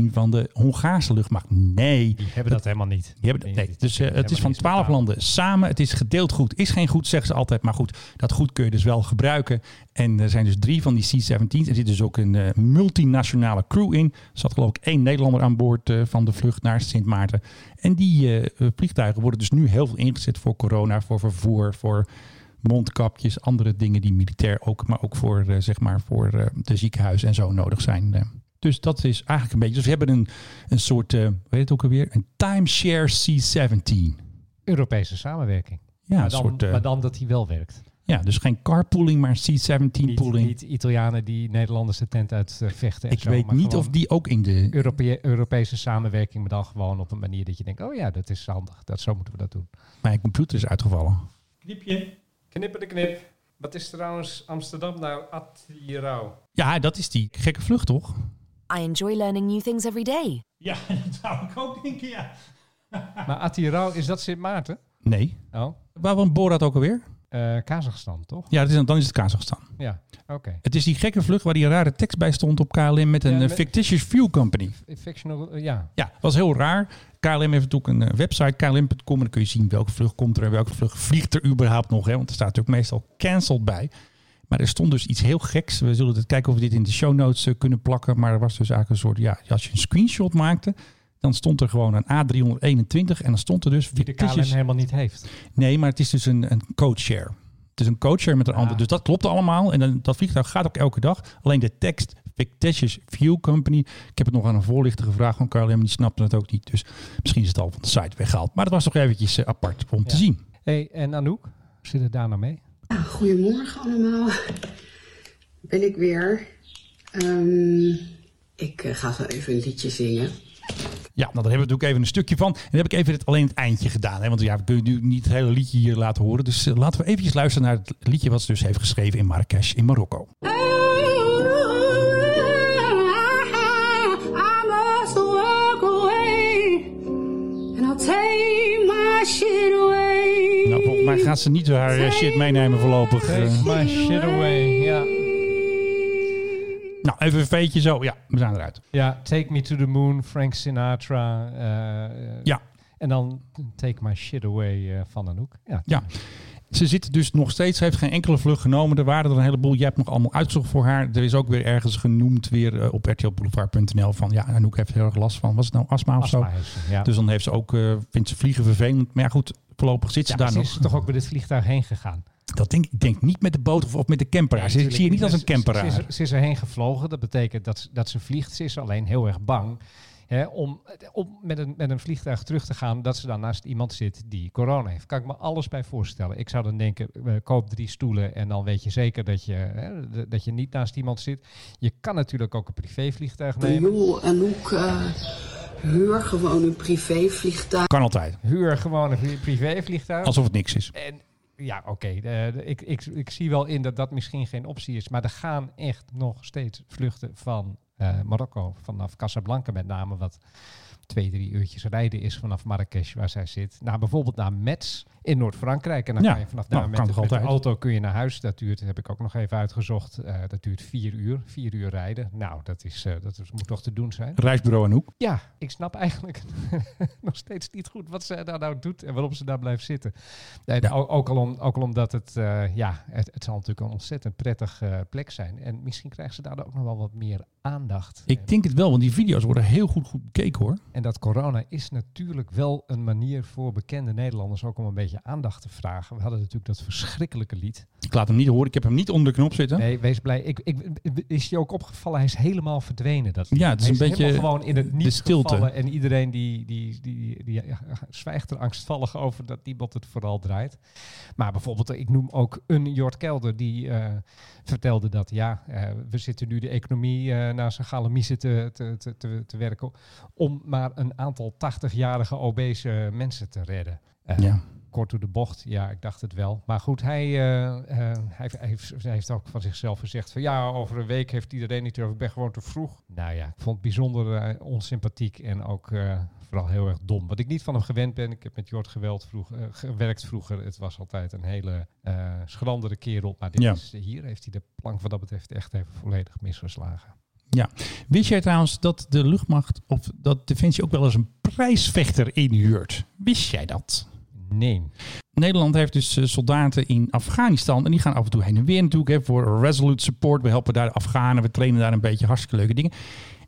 C-17 van de Hongaarse luchtmacht. Nee, Die hebben dat helemaal niet. die hebben, nee, dus eh, het is van twaalf landen samen. Het is gedeeld goed. Is geen goed, zeggen ze altijd. Maar goed, dat goed kun je dus wel gebruiken. En er zijn dus drie van die C-17's. Er zit dus ook een eh, multinationale crew in. Er zat geloof ik één Nederlander aan boord eh, van de vlucht naar Sint Maarten. En die eh, vliegtuigen worden dus nu heel veel ingezet voor corona, voor vervoer, voor mondkapjes, andere dingen die militair ook, maar ook voor, zeg maar, voor de ziekenhuizen en zo nodig zijn. Dus dat is eigenlijk een beetje. Dus we hebben een, een soort, weet het ook alweer? Een timeshare C-17. Europese samenwerking. Ja, maar, dan, soort. maar dan dat die wel werkt. Ja, dus geen carpooling, maar C-17 Niet, pooling. niet Italianen die Nederlanders de tent uit eh, Ik zo, weet maar niet of die ook in de. Europe- Europese samenwerking, maar dan gewoon op een manier dat je denkt: oh ja, dat is handig. Dat, zo moeten we dat doen. Mijn computer is uitgevallen. Knipje. Knippen de knip. Wat is trouwens Amsterdam nou? Attirau. Ja, dat is die gekke vlucht, toch? I enjoy learning new things every day. Ja, *laughs* dat zou ik ook denken, ja. Maar Attirau, is dat Sint Maarten? Nee. Oh, Waar was Borat ook alweer? Eh Kazachstan, toch? Ja, dat is, dan is het Kazachstan. Ja, oké. Het is die gekke vlucht waar die rare tekst bij stond op KLM met een Ja, eh, met- fictitious fuel company. Fictional, eh, ja. Ja, dat was heel raar. KLM heeft natuurlijk een website, klm.com. En dan kun je zien welke vlucht komt er en welke vlucht vliegt er überhaupt nog. Hè? Want er staat natuurlijk meestal cancelled bij. Maar er stond dus iets heel geks. We zullen het kijken of we dit in de show notes kunnen plakken. Maar er was dus eigenlijk een soort, ja, als je een screenshot maakte, dan stond er gewoon een A321 en dan stond er dus Die de KLM helemaal niet heeft. Nee, maar het is dus een, een codeshare. Het is een codeshare met een Ah. ander. Dus dat klopt allemaal. En dan, dat vliegtuig gaat ook elke dag. Alleen de tekst, fictitious fuel company. Ik heb het nog aan een voorlichter gevraagd van KLM. Die snapte het ook niet. Dus misschien is het al van de site weggehaald. Maar dat was toch eventjes eh, apart om te zien. hey, en Anouk, hoe zit het daar nou mee? Goedemorgen allemaal. Ben ik weer. Ehm, ik eh, ga zo even een liedje zingen. Ja, nou, daar hebben we natuurlijk even een stukje van. En dan heb ik even het, alleen het eindje gedaan. Hè? Want ja, we kunnen nu niet het hele liedje hier laten horen. Dus eh, laten we eventjes luisteren naar het liedje wat ze dus heeft geschreven in Marrakesh in Marokko. Nou, volgens mij gaat ze niet haar eh, shit meenemen voorlopig. Eh. My shit away, ja nou, even een veetje zo. Ja, we zijn eruit. ja, Take Me to the Moon, Frank Sinatra. eh, eh, Ja. En dan Take My Shit Away eh, van Anouk. Ja. Ja. Ze zit dus nog steeds, ze heeft geen enkele vlucht genomen. Er waren er een heleboel. Je hebt nog allemaal uitgezocht voor haar. Er is ook weer ergens genoemd weer eh, op rtlboulevard.nl van ja, Anouk heeft heel erg last van. Was het nou astma of zo? Astma ze, ja. Dus dan heeft ze ook, vindt ze vliegen vervelend. Maar ja, goed, voorlopig zit ze Ja, daar ze nog. is toch ook met dit vliegtuig heen gegaan. Dat denk, ik denk niet met de boot of, of met de camperaar. Ze, ik zie je niet als een Ze- ze- camperaar. Ze, is- ze is erheen gevlogen. Dat betekent dat, ze- dat ze vliegt. Ze is alleen heel erg bang hè, om, om met, een, met een vliegtuig terug te gaan. Dat ze dan naast iemand zit die corona heeft. Kan ik me alles bij voorstellen. Ik zou dan denken, eh, koop drie stoelen en dan weet je zeker dat je, hè, dat je niet naast iemand zit. Je kan natuurlijk ook een privévliegtuig nemen. Joh, Anouk, eh huur gewoon een privévliegtuig. Kan altijd. Huur gewoon een pri- privévliegtuig. Alsof het niks is. En ja, oké. eh, ik, ik, ik zie wel in dat dat misschien geen optie is. Maar er gaan echt nog steeds vluchten van eh, Marokko. Vanaf Casablanca met name. Wat twee, drie uurtjes rijden is vanaf Marrakesh waar zij zit. Nou, bijvoorbeeld naar Metz in Noord-Frankrijk. En dan Ja, kan je vanaf daar nou, met, de- met auto kun je naar huis. Dat duurt, heb ik ook nog even uitgezocht. eh, dat duurt vier uur. Vier uur rijden. Nou, dat, is, eh, dat is, moet toch te doen zijn. Reisbureau Anouk. Ja, ik snap eigenlijk *laughs* nog steeds niet goed wat ze daar nou doet en waarom ze daar blijft zitten. Nee, Ja. ook, ook, al om, ook al omdat het, eh, ja, het, het zal natuurlijk een ontzettend prettig plek zijn. En misschien krijgt ze daardoor ook nog wel wat meer aandacht. En, Ik denk het wel, want die video's worden heel goed, goed bekeken hoor. en dat corona is natuurlijk wel een manier voor bekende Nederlanders ook om een beetje aandacht te vragen. We hadden natuurlijk dat verschrikkelijke lied. Ik laat hem niet horen. Ik heb hem niet onder de knop zitten. Nee, wees blij. Ik, ik, is je ook opgevallen? Hij is helemaal verdwenen. Dat Ja, het is een beetje gewoon in het de niet stilte. gevallen. En iedereen die, die, die, die, ja, zwijgt er angstvallig over dat niemand het vooral draait. Maar bijvoorbeeld, ik noem ook een Jort Kelder die eh, vertelde dat ja, eh, we zitten nu de economie eh, naar zijn galamiezen te, te, te, te, te werken om maar een aantal 80-jarige obese mensen te redden. Ja. Kort door de bocht. Ja, ik dacht het wel. Maar goed, hij, eh, eh, hij, hij heeft, hij heeft ook van zichzelf gezegd van ja, over een week heeft iedereen niet over. Ik ben gewoon te vroeg. Nou ja, ik vond het bijzonder eh, onsympathiek en ook vooral heel erg dom. Wat ik niet van hem gewend ben. Ik heb met Jort geweld vroeg, gewerkt vroeger. Het was altijd een hele schrandere kerel. Maar dit Ja. is, hier heeft hij de plank wat dat betreft echt even volledig misgeslagen. Wist jij trouwens dat de luchtmacht of dat Defensie ook wel eens een prijsvechter inhuurt? Wist jij dat? Nee. Nederland heeft dus eh, soldaten in Afghanistan. En die gaan af en toe heen en weer natuurlijk hè, voor Resolute Support. We helpen daar de Afghanen. We trainen daar een beetje hartstikke leuke dingen.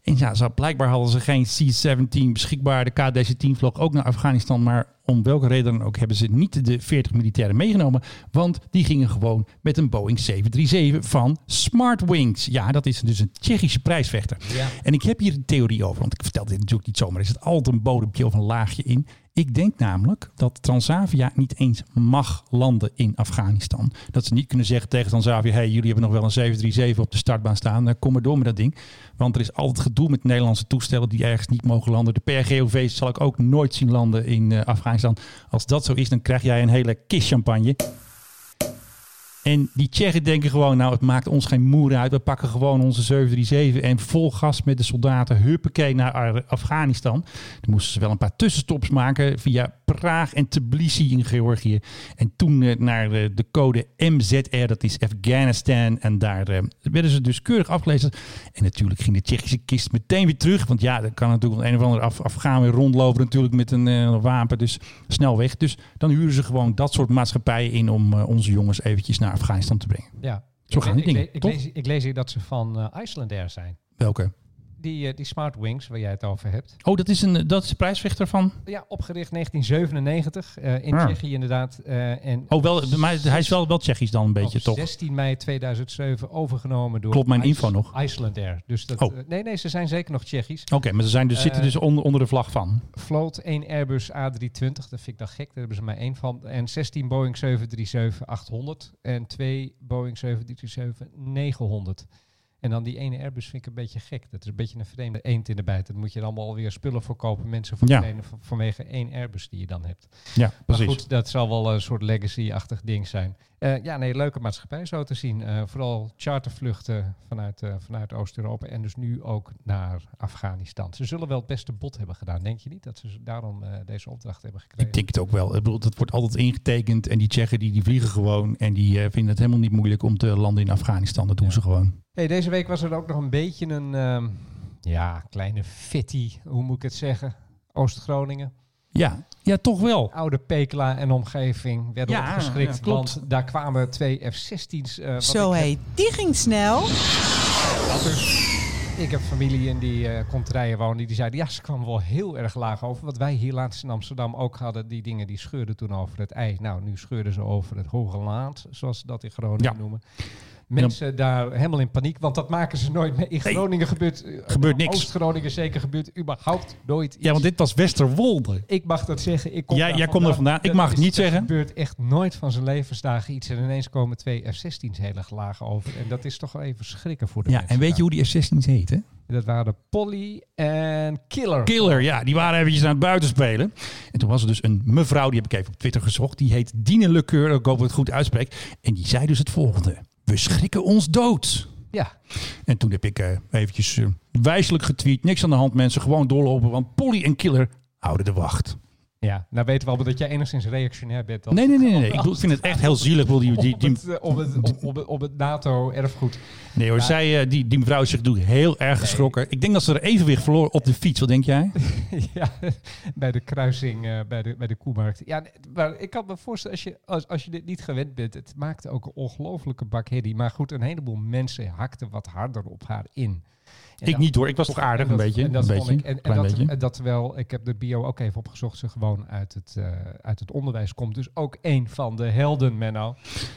En ja, blijkbaar hadden ze geen C-17 beschikbaar. De KDC-10 vloog ook naar Afghanistan. Maar om welke reden dan ook hebben ze niet de 40 militairen meegenomen. Want die gingen gewoon met een Boeing 737 van Smartwings. Ja, dat is dus een Tsjechische prijsvechter. Ja. En ik heb hier een theorie over. Want ik vertel dit natuurlijk niet zomaar. Er zit altijd een bodempje of een laagje in. Ik denk namelijk dat Transavia niet eens mag landen in Afghanistan. Dat ze niet kunnen zeggen tegen Transavia: hey, jullie hebben nog wel een 737 op de startbaan staan. Dan kom maar door met dat ding. Want er is altijd gedoe met Nederlandse toestellen die ergens niet mogen landen. De PRGOV zal ik ook nooit zien landen in Afghanistan. Als dat zo is, dan krijg jij een hele kist champagne. En die Tsjechen denken gewoon, nou het maakt ons geen moer uit. We pakken gewoon onze 737 en vol gas met de soldaten. Huppakee naar Ar- Afghanistan. Dan moesten ze wel een paar tussenstops maken via Praag en Tbilisi in Georgië. En toen eh, naar de code MZR, dat is Afghanistan. En daar eh, werden ze dus keurig afgelezen. En natuurlijk ging de Tsjechische kist meteen weer terug. Want ja, er kan natuurlijk een of andere Af Afghaan weer rondlopen natuurlijk met een eh, wapen. Dus snel weg. Dus dan huren ze gewoon dat soort maatschappijen in om onze jongens eventjes naar Afghanistan te brengen. Ja. Zo gaan die ik, dingen, le- ik, lees, ik lees hier dat ze van eh Icelandair zijn. Welke? Die, eh, die Smart Wings waar jij het over hebt. Oh, dat is, een, dat is de prijsvechter van... Ja, opgericht 1997 eh, in Ah. Tsjechië inderdaad. eh, en Oh, wel, maar hij is wel, wel Tsjechisch dan een beetje, op toch? 16 mei 2007 overgenomen door Klopt mijn info nog? Icelandair. Dus dat, Oh. eh, nee, nee, ze zijn zeker nog Tsjechisch. Oké, maar ze zijn dus, Eh, zitten dus onder, onder de vlag van. Vloot 1 Airbus A320, dat vind ik dan gek, daar hebben ze maar één van. En 16 Boeing 737-800 en twee Boeing 737-900. En dan die ene Airbus vind ik een beetje gek. Dat is een beetje een vreemde eend in de bijt. Daar moet je dan allemaal alweer spullen voor kopen. Mensen voor Ja. vanwege één Airbus die je dan hebt. Ja, Maar precies. goed, dat zal wel een soort legacy-achtig ding zijn. Eh, ja, nee, leuke maatschappij zo te zien. Eh, vooral chartervluchten vanuit, eh, vanuit Oost-Europa en dus nu ook naar Afghanistan. Ze zullen wel het beste bod hebben gedaan. Denk je niet dat ze daarom deze opdracht hebben gekregen? Ik denk het ook wel. Ik bedoel, dat wordt altijd ingetekend. En die Tsjechen die, die vliegen gewoon. En die vinden het helemaal niet moeilijk om te landen in Afghanistan. Dat doen Ja. ze gewoon. Hey, deze week was er ook nog een beetje een ehm, ja, kleine fitty, hoe moet ik het zeggen? Oost-Groningen. Ja, ja toch wel. Oude Pekela en omgeving werden Ja, opgeschrikt. ja, klopt. Want daar kwamen twee F-16's. eh, wat Zo heb- heet, die ging snel. Ik heb familie in die eh komt rijden wonen. Die zeiden, ja, ze kwam wel heel erg laag over. Wat wij hier laatst in Amsterdam ook hadden. Die dingen die scheurden toen over het ijs. Nou, nu scheurden ze over het Hoge Laat, zoals ze dat in Groningen Ja. noemen. Mensen daar helemaal in paniek, want dat maken ze nooit mee. In Nee, Groningen gebeurt... eh, gebeurt niks. Oost-Groningen zeker gebeurt überhaupt nooit iets. Ja, want dit was Westerwolde. Ik mag dat zeggen. Ik kom Jij- daar jij komt er vandaan. Ik mag het niet er zeggen. gebeurt echt nooit van zijn levensdagen iets. En ineens komen twee F-16's heel laag over. En dat is toch wel even schrikken voor de Ja, mensen en weet je hoe die F-16's heten? Dat waren Polly en Killer. Killer, ja. Die waren eventjes aan het buitenspelen. En toen was er dus een mevrouw, die heb ik even op Twitter gezocht. Die heet Dine Lekeur, ik hoop dat ik het goed uitspreek. En die zei dus het volgende. We schrikken ons dood. Ja, En toen heb ik eh, eventjes eh, wijselijk getweet. Niks aan de hand mensen, gewoon doorlopen. Want Polly en Killer houden de wacht. Ja, nou weten we al dat jij enigszins reactionair bent. Nee, nee, nee. nee. *laughs* Ik, vind het echt heel zielig. Bedoel, Die, die, Op die, het, op het, op, op het, op het NATO-erfgoed. nee hoor, zij, eh, die, die mevrouw is zich heel erg geschrokken. Ik denk dat ze er evenwicht verloor op de fiets. Wat denk jij? *laughs* ja, bij de kruising eh, bij, de, bij de Koemarkt. Ja, maar ik kan me voorstellen, als je, als, als je dit niet gewend bent, het maakte ook een ongelofelijke bak herrie. Maar goed, een heleboel mensen hakten wat harder op haar in. Ik dat- niet hoor. Ik was toch aardig en een beetje. En dat een beetje. ik. En, dat, beetje. en dat terwijl, ik heb de bio ook even opgezocht, ze gewoon uit het, eh, uit het onderwijs komt. Dus ook een van de helden, Menno.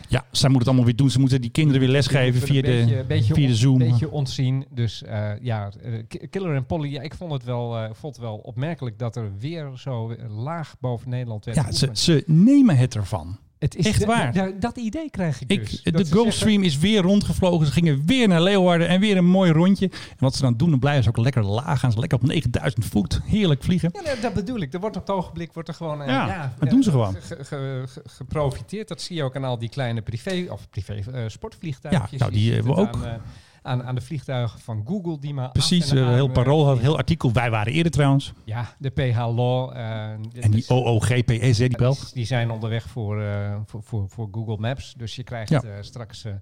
Ja, zij moet het allemaal weer doen. Ze moeten die kinderen weer lesgeven via een beetje, de, beetje, via de Zoom. beetje ontzien. Dus eh, ja, eh, Killer en Polly, ja, ik vond het wel, vond het wel opmerkelijk dat er weer zo laag boven Nederland werd Ja, ze, ze nemen het ervan. Het is echt waar. dat idee krijg ik, Ik, dus. de Gulfstream is weer rondgevlogen. Ze gingen weer naar Leeuwarden en weer een mooi rondje. En wat ze dan doen, dan blijven ze ook lekker laag. Gaan ze lekker op 9000 voet. Heerlijk vliegen. Ja, dat bedoel ik. Er wordt op het ogenblik wordt er gewoon... eh, Ja, dat doen ze gewoon. ge- ge- ge- geprofiteerd. Dat zie je ook aan al die kleine privé... Of privé eh, sportvliegtuigjes. Ja, nou, die hebben we ook. Aan, eh, aan, aan de vliegtuigen van Google die maar Precies, aan, heel eh, parool had, heel artikel. Wij waren eerder trouwens. Ja, de PH Law. eh, En die OOGPS, hè, die bel. Die, die zijn onderweg voor, eh, voor, voor, voor Google Maps. Dus je krijgt Ja. eh, straks, eh,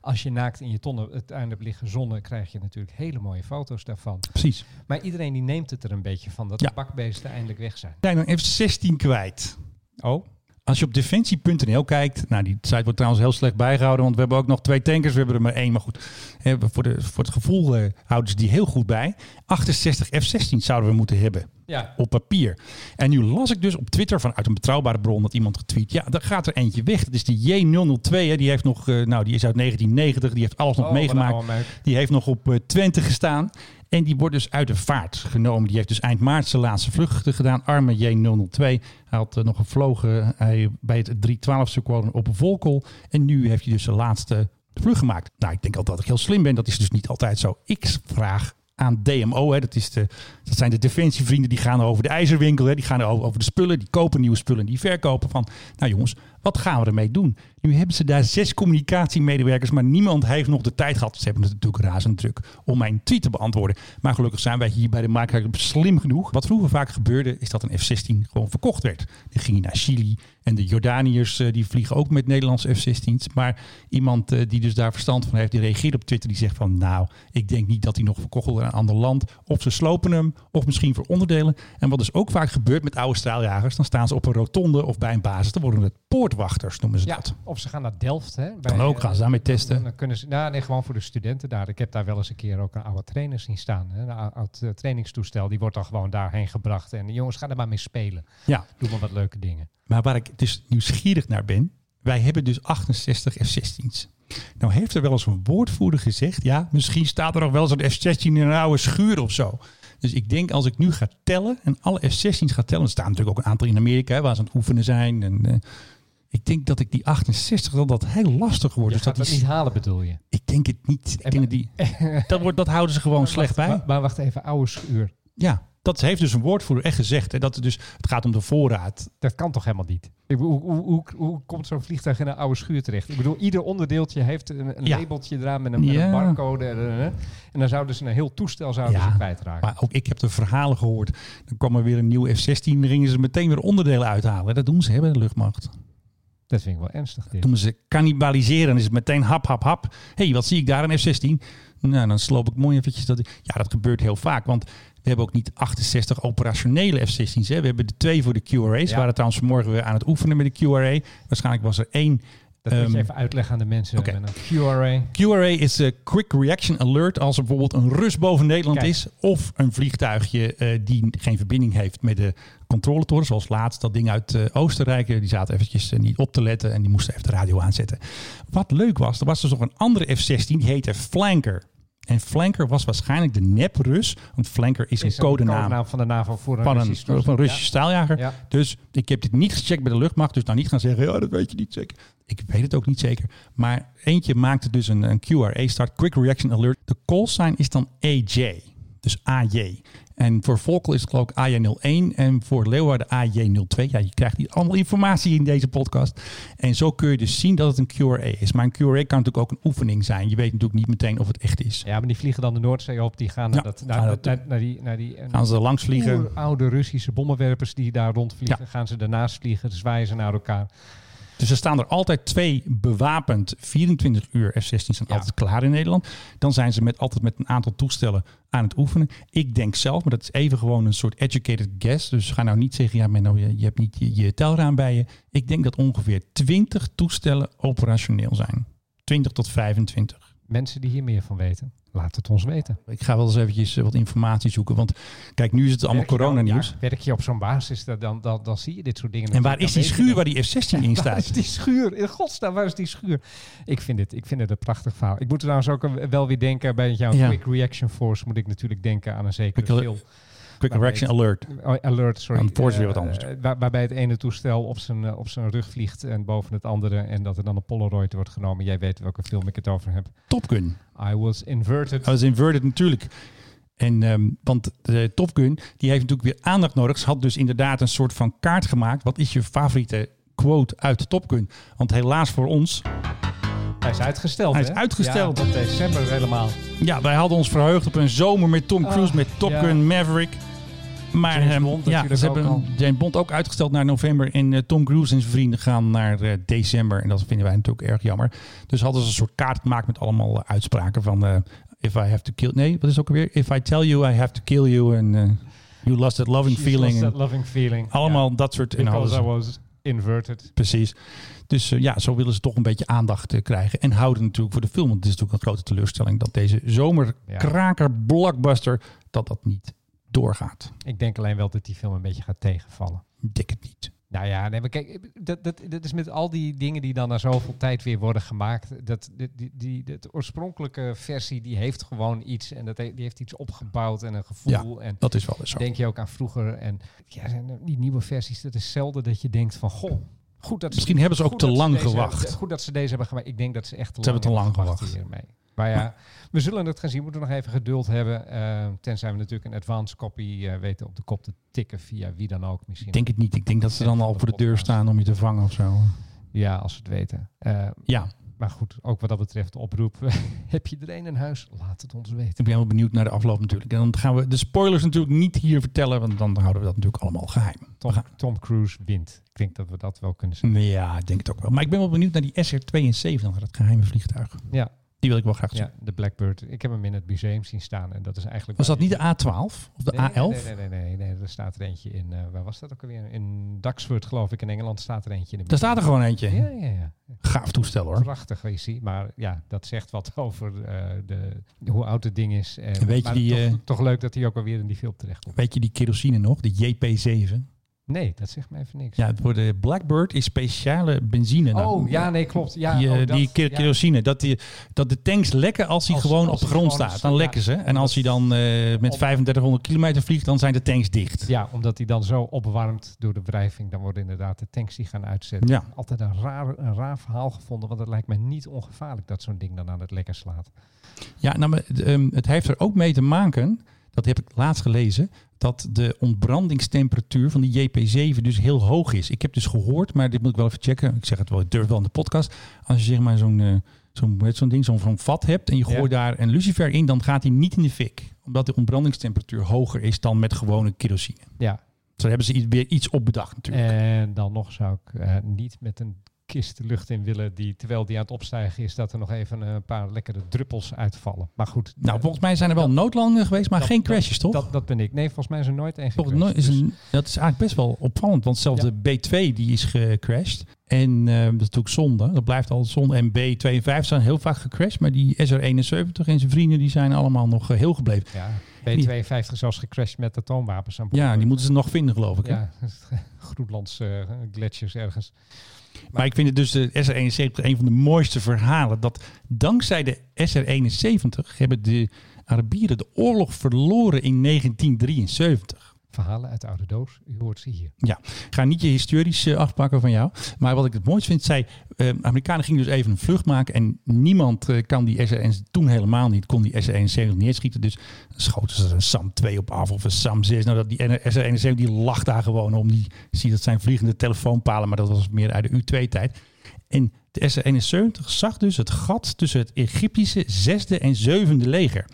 als je naakt in je tonnen uiteindelijk liggen zonnen, krijg je natuurlijk hele mooie foto's daarvan. Precies. Maar iedereen die neemt het er een beetje van dat Ja. de bakbeesten eindelijk weg zijn. Zijn dan F-16 kwijt. Oh? Als je op defensie.nl kijkt, nou die site wordt trouwens heel slecht bijgehouden, want we hebben ook nog twee tankers, we hebben er maar één. Maar goed, hè, voor, de, voor het gevoel eh, houden ze die heel goed bij. 68 F-16 zouden we moeten hebben. Ja. Op papier. En nu las ik dus op Twitter vanuit een betrouwbare bron dat iemand getweet. Ja, daar gaat er eentje weg. Dat is de J002. Hè. Die heeft nog, eh, nou, die is uit 1990. Die heeft alles nog Oh, meegemaakt. Die heeft nog op eh, Twente gestaan. En die wordt dus uit de vaart genomen. Die heeft dus eind maart zijn laatste vluchten gedaan. Arme J002. Hij had eh, nog gevlogen hij, bij het 312 squadron op Volkel. En nu heeft hij dus zijn laatste vlucht gemaakt. Nou, ik denk altijd dat ik heel slim ben. Dat is dus niet altijd zo. Ik vraag aan DMO. Hè. Dat, is de, dat zijn de defensievrienden die gaan over de ijzerwinkel. Hè. Die gaan over, over de spullen. Die kopen nieuwe spullen. Die verkopen van. Nou jongens, wat gaan we ermee doen? Nu hebben ze daar zes communicatiemedewerkers. Maar niemand heeft nog de tijd gehad. Ze hebben het natuurlijk razend druk om mijn tweet te beantwoorden. Maar gelukkig zijn wij hier bij de maker slim genoeg. Wat vroeger vaak gebeurde is dat een F-16 gewoon verkocht werd. Die ging naar Chili. En de Jordaniërs eh, die vliegen ook met Nederlandse F-16's. Maar iemand eh, die dus daar verstand van heeft, die reageert op Twitter. Die zegt van nou, ik denk niet dat hij nog verkocht wordt aan een ander land. Of ze slopen hem, of misschien voor onderdelen. En wat dus ook vaak gebeurt met oude straaljagers. Dan staan ze op een rotonde of bij een basis. Dan worden het poortwachters, noemen ze Ja, dat. of ze gaan naar Delft. Hè, Kan ook, gaan ze daarmee testen. Dan kunnen ze, nou, nee, gewoon voor de studenten daar. Ik heb daar wel eens een keer ook een oude trainer zien staan. Hè, een ou- oud eh, trainingstoestel. Die wordt dan gewoon daarheen gebracht. En de jongens gaan er maar mee spelen. Ja. Doe maar wat leuke dingen. Maar waar ik dus nieuwsgierig naar ben. Wij hebben dus 68 F-16's. Nou heeft er wel eens een woordvoerder gezegd. Ja, misschien staat er nog wel zo'n F-16 in een oude schuur of zo. Dus ik denk als ik nu ga tellen en alle F-16's ga tellen. Er staan natuurlijk ook een aantal in Amerika hè, waar ze aan het oefenen zijn. En, eh, Ik denk dat ik die 68, dat dat heel lastig wordt. Je Dus gaat dat dat is, niet halen, bedoel je? ik denk het niet. Ik denk dat, die, *laughs* dat, wordt, dat houden ze gewoon slecht bij. Maar, maar wacht even, oude schuur. Ja, dat heeft dus een woordvoerder echt gezegd. Hè, dat het, dus, het gaat om de voorraad. Dat kan toch helemaal niet? Ik bedoel, hoe, hoe, hoe, hoe komt zo'n vliegtuig in een oude schuur terecht? Ik bedoel, ieder onderdeeltje heeft een, een Ja. labeltje eraan met een, met een Ja. barcode. En, en, en. En dan zouden ze een heel toestel zouden ze kwijtraken. Maar ook ik heb de verhalen gehoord. Dan kwam er weer een nieuw F-16. Dan gingen ze meteen weer onderdelen uithalen. Dat doen ze hè, bij de luchtmacht. Dat vind ik wel ernstig. Dit. Doen ze cannibaliseren. Is het meteen hap, hap, hap. Hé, hey, wat zie ik daar? Een F-16. Nou, dan sloop ik mooi eventjes. Dat, ja, dat gebeurt heel vaak. Want we hebben ook niet 68 operationele F-16's. Hè. We hebben de twee voor de QRA's. Ja. We waren trouwens vanmorgen weer aan het oefenen met de QRA. Waarschijnlijk was er één. Dat moet je ehm, even uitleggen aan de mensen. QRA. QRA is een Quick Reaction Alert als er bijvoorbeeld een Rus boven Nederland Kijk. is. Of een vliegtuigje eh, die geen verbinding heeft met de controletoren. Zoals laatst dat ding uit eh, Oostenrijk. Die zaten eventjes eh, niet op te letten en die moesten even de radio aanzetten. Wat leuk was, er was dus nog een andere F-16 die heette Flanker. En Flanker was waarschijnlijk de nep-Rus. Want Flanker is, Is een codenaam van de NAVO voor een van een, van een. Russische staaljager. Ja. Dus ik heb dit niet gecheckt bij de luchtmacht. Dus nou niet gaan zeggen, ja, dat weet je niet zeker. Ik weet het ook niet zeker. Maar eentje maakte dus een, een QRA-start, Quick Reaction Alert. De call sign is dan AJ, dus AJ. En voor Volkel is het geloof ik AJ01 en voor Leeuwarden AJ02. Ja, je krijgt hier allemaal informatie in deze podcast. En zo kun je dus zien dat het een QRA is. Maar een QRA kan natuurlijk ook een oefening zijn. Je weet natuurlijk niet meteen of het echt is. Ja, maar die vliegen dan de Noordzee op. Die gaan Ja, naar, dat, naar, gaan naar, dat- naar die, naar die eh, Gaan ze langs vliegen? oude Russische bommenwerpers die daar rondvliegen. Gaan ze daarnaast vliegen, zwaaien ze naar elkaar. Dus er staan er altijd twee bewapend 24 uur F-16 zijn altijd klaar in Nederland. Dan zijn ze met, altijd met een aantal toestellen aan het oefenen. Ik denk zelf, maar dat is even gewoon een soort educated guess. Dus ga nou niet zeggen, ja Menno, je, je hebt niet je, je telraam bij je. Ik denk dat ongeveer 20 toestellen operationeel zijn. 20 tot 25. Mensen die hier meer van weten, laat het ons weten. Ik ga wel eens eventjes eh, wat informatie zoeken. Want kijk, nu is het allemaal coronanieuws. ja, werk je op zo'n basis, dan, dan, dan, dan zie je dit soort dingen. En waar is die schuur waar die F-16 *laughs* in Waar is staat? die schuur? In godsnaam, waar is die schuur? Ik vind het, ik vind het een prachtig verhaal. Ik moet trouwens ook wel weer denken, bij jouw Ja. Quick Reaction Force moet ik natuurlijk denken aan een zekere film. Quick het- Alert. Oh, alert, sorry. Dan Force weer Eh, wat anders. eh, waar- waarbij het ene toestel op zijn, eh, op zijn rug vliegt en boven het andere. En dat er dan een Polaroid wordt genomen. Jij weet welke film ik het over heb. Top Gun. I was inverted. Dat is inverted natuurlijk. En, ehm, want de Top Gun, die heeft natuurlijk weer aandacht nodig. Ze had dus inderdaad een soort van kaart gemaakt. Wat is je favoriete quote uit Top Gun? Want helaas voor ons, Hij is uitgesteld, Hij is hè? uitgesteld. Ja, tot december helemaal. ja, wij hadden ons verheugd op een zomer met Tom Cruise, Ah, met Top ja. Gun Maverick. Maar James ehm, Bond ja, ze hebben al. James Bond ook uitgesteld naar november. En eh, Tom Cruise en zijn vrienden gaan naar eh, december. En dat vinden wij natuurlijk erg jammer. Dus hadden ze een soort kaart gemaakt met allemaal eh, uitspraken van... if I have to kill... Nee, wat is het ook alweer? If I tell you I have to kill you. En eh, you lost that loving She's feeling. that loving feeling. allemaal dat soort... Because I was inverted. precies. Dus ja, zo willen ze toch een beetje aandacht krijgen. En houden natuurlijk voor de film. Want het is natuurlijk een grote teleurstelling... dat deze zomerkraker blockbuster... dat dat niet doorgaat. Ik denk alleen wel dat die film een beetje gaat tegenvallen. Ik denk het niet. Nou ja, nee, maar kijk, dat, dat, dat is met al die dingen die dan na zoveel tijd weer worden gemaakt. Dat, die, die, die, de oorspronkelijke versie, die heeft gewoon iets. En dat die heeft iets opgebouwd en een gevoel. Ja, en dat is wel eens zo. Denk je ook aan vroeger. En ja, die nieuwe versies, dat is zelden dat je denkt van, goh, goed dat ze- Misschien hebben ze ook te dat lang gewacht. Goed dat ze deze hebben gemaakt. Ik denk dat ze echt te Ze lang hebben te lang gewacht gewacht. hiermee. Maar ja, we zullen het gaan zien. We moeten nog even geduld hebben. eh, tenzij we natuurlijk een advanced copy eh, weten op de kop te tikken via wie dan ook misschien. Ik denk het niet. Ik denk dat ze dan al voor de deur staan om je te vangen of zo. Ja, als ze het weten. Eh, Ja. Maar goed, ook wat dat betreft de oproep. *laughs* Heb je er een in huis? Laat het ons weten. Ik ben heel benieuwd naar de afloop natuurlijk. En dan gaan we de spoilers natuurlijk niet hier vertellen, want dan houden we dat natuurlijk allemaal geheim. Tom, Tom Cruise wint. Ik denk dat we dat wel kunnen zeggen. Ja, ik denk het ook wel. Maar ik ben wel benieuwd naar die SR-72, naar het geheime vliegtuig. Ja. Die wil ik wel graag zien. Ja, de Blackbird. Ik heb hem in het museum zien staan. En dat is eigenlijk... Was dat niet de A12 of de Nee, A11? Nee, nee, nee, nee, nee, Er staat er eentje in... eh, waar was dat ook alweer? In Duxford, geloof ik. In Engeland staat er eentje in. de Daar staat er gewoon eentje. Ja, ja, ja. Gaaf toestel hoor. Prachtig is hij. Maar ja, dat zegt wat *laughs* over eh, de, hoe oud het ding is. En, Weet je die, toch, eh, toch leuk dat hij ook alweer in die film terecht komt. Weet je die kerosine nog? De JP7? Nee, dat zegt me even niks. Ja, voor de Blackbird is speciale benzine. Nou, oh, ja, nee, klopt. Ja, die, eh, oh, dat- die ja. kerosine. Dat, die, dat de tanks lekken als hij gewoon als op de hij grond staat. Dan lekken ze. En als hij dan eh, met Op- 3500 kilometer vliegt, dan zijn de tanks dicht. Ja, omdat die dan zo opwarmt door de wrijving. Dan worden inderdaad de tanks die gaan uitzetten. Ja. Altijd een raar, een raar verhaal gevonden. Want het lijkt me niet ongevaarlijk dat zo'n ding dan aan het lekker slaat. Ja, nou, maar, ehm, het heeft er ook mee te maken, dat heb ik laatst gelezen, dat de ontbrandingstemperatuur van die JP7 dus heel hoog is. Ik heb dus gehoord, maar dit moet ik wel even checken. Ik zeg het wel, ik durf wel in de podcast. Als je zeg maar zo'n eh, zo'n zo'n ding, zo'n vat hebt en je gooit daar een lucifer in, dan gaat hij niet in de fik. Omdat de ontbrandingstemperatuur hoger is dan met gewone kerosine. Ja. Zo hebben ze iets- weer iets op bedacht natuurlijk. En dan nog zou ik eh, niet met een kist de lucht in willen. Die, terwijl die aan het opstijgen is, dat er nog even een paar lekkere druppels uitvallen. Maar goed. nou, eh, volgens mij zijn er wel noodlandingen geweest, maar dat- geen dat- crashes, toch? Dat, dat ben ik. Nee, volgens mij is er nooit één gecrashed. is Dus- een, dat is eigenlijk best wel opvallend. Want zelfs de B2 die is gecrashed. En eh, dat is natuurlijk zonde. Dat blijft altijd zonde. En B52 zijn heel vaak gecrashed. Maar die SR71 en zijn vrienden die zijn allemaal nog eh, heel gebleven. Ja, B52 zelfs gecrashed met atoomwapens aan boord. Ja, die moeten ze nog vinden geloof ik. hè? Ja, *laughs* Groenlandse gletsjers ergens. Maar ik vind het dus de SR71 een van de mooiste verhalen. Dat dankzij de SR71 hebben de Arabieren de oorlog verloren in 1973. Verhalen uit de oude doos. U hoort ze hier. Ja, ga niet je historisch afpakken van jou. Maar wat ik het mooist vind, zij, eh, Amerikanen gingen dus even een vlucht maken. En niemand eh, kan die SR1, toen helemaal niet, kon die SR71 neerschieten. Dus schoten ze een SAM 2 op af of een SAM 6. Nou, dat die SR71 die lag daar gewoon om. Die zie dat zijn vliegende telefoonpalen, maar dat was meer uit de U2-tijd. En de SR71 zag dus het gat tussen het Egyptische zesde en zevende leger.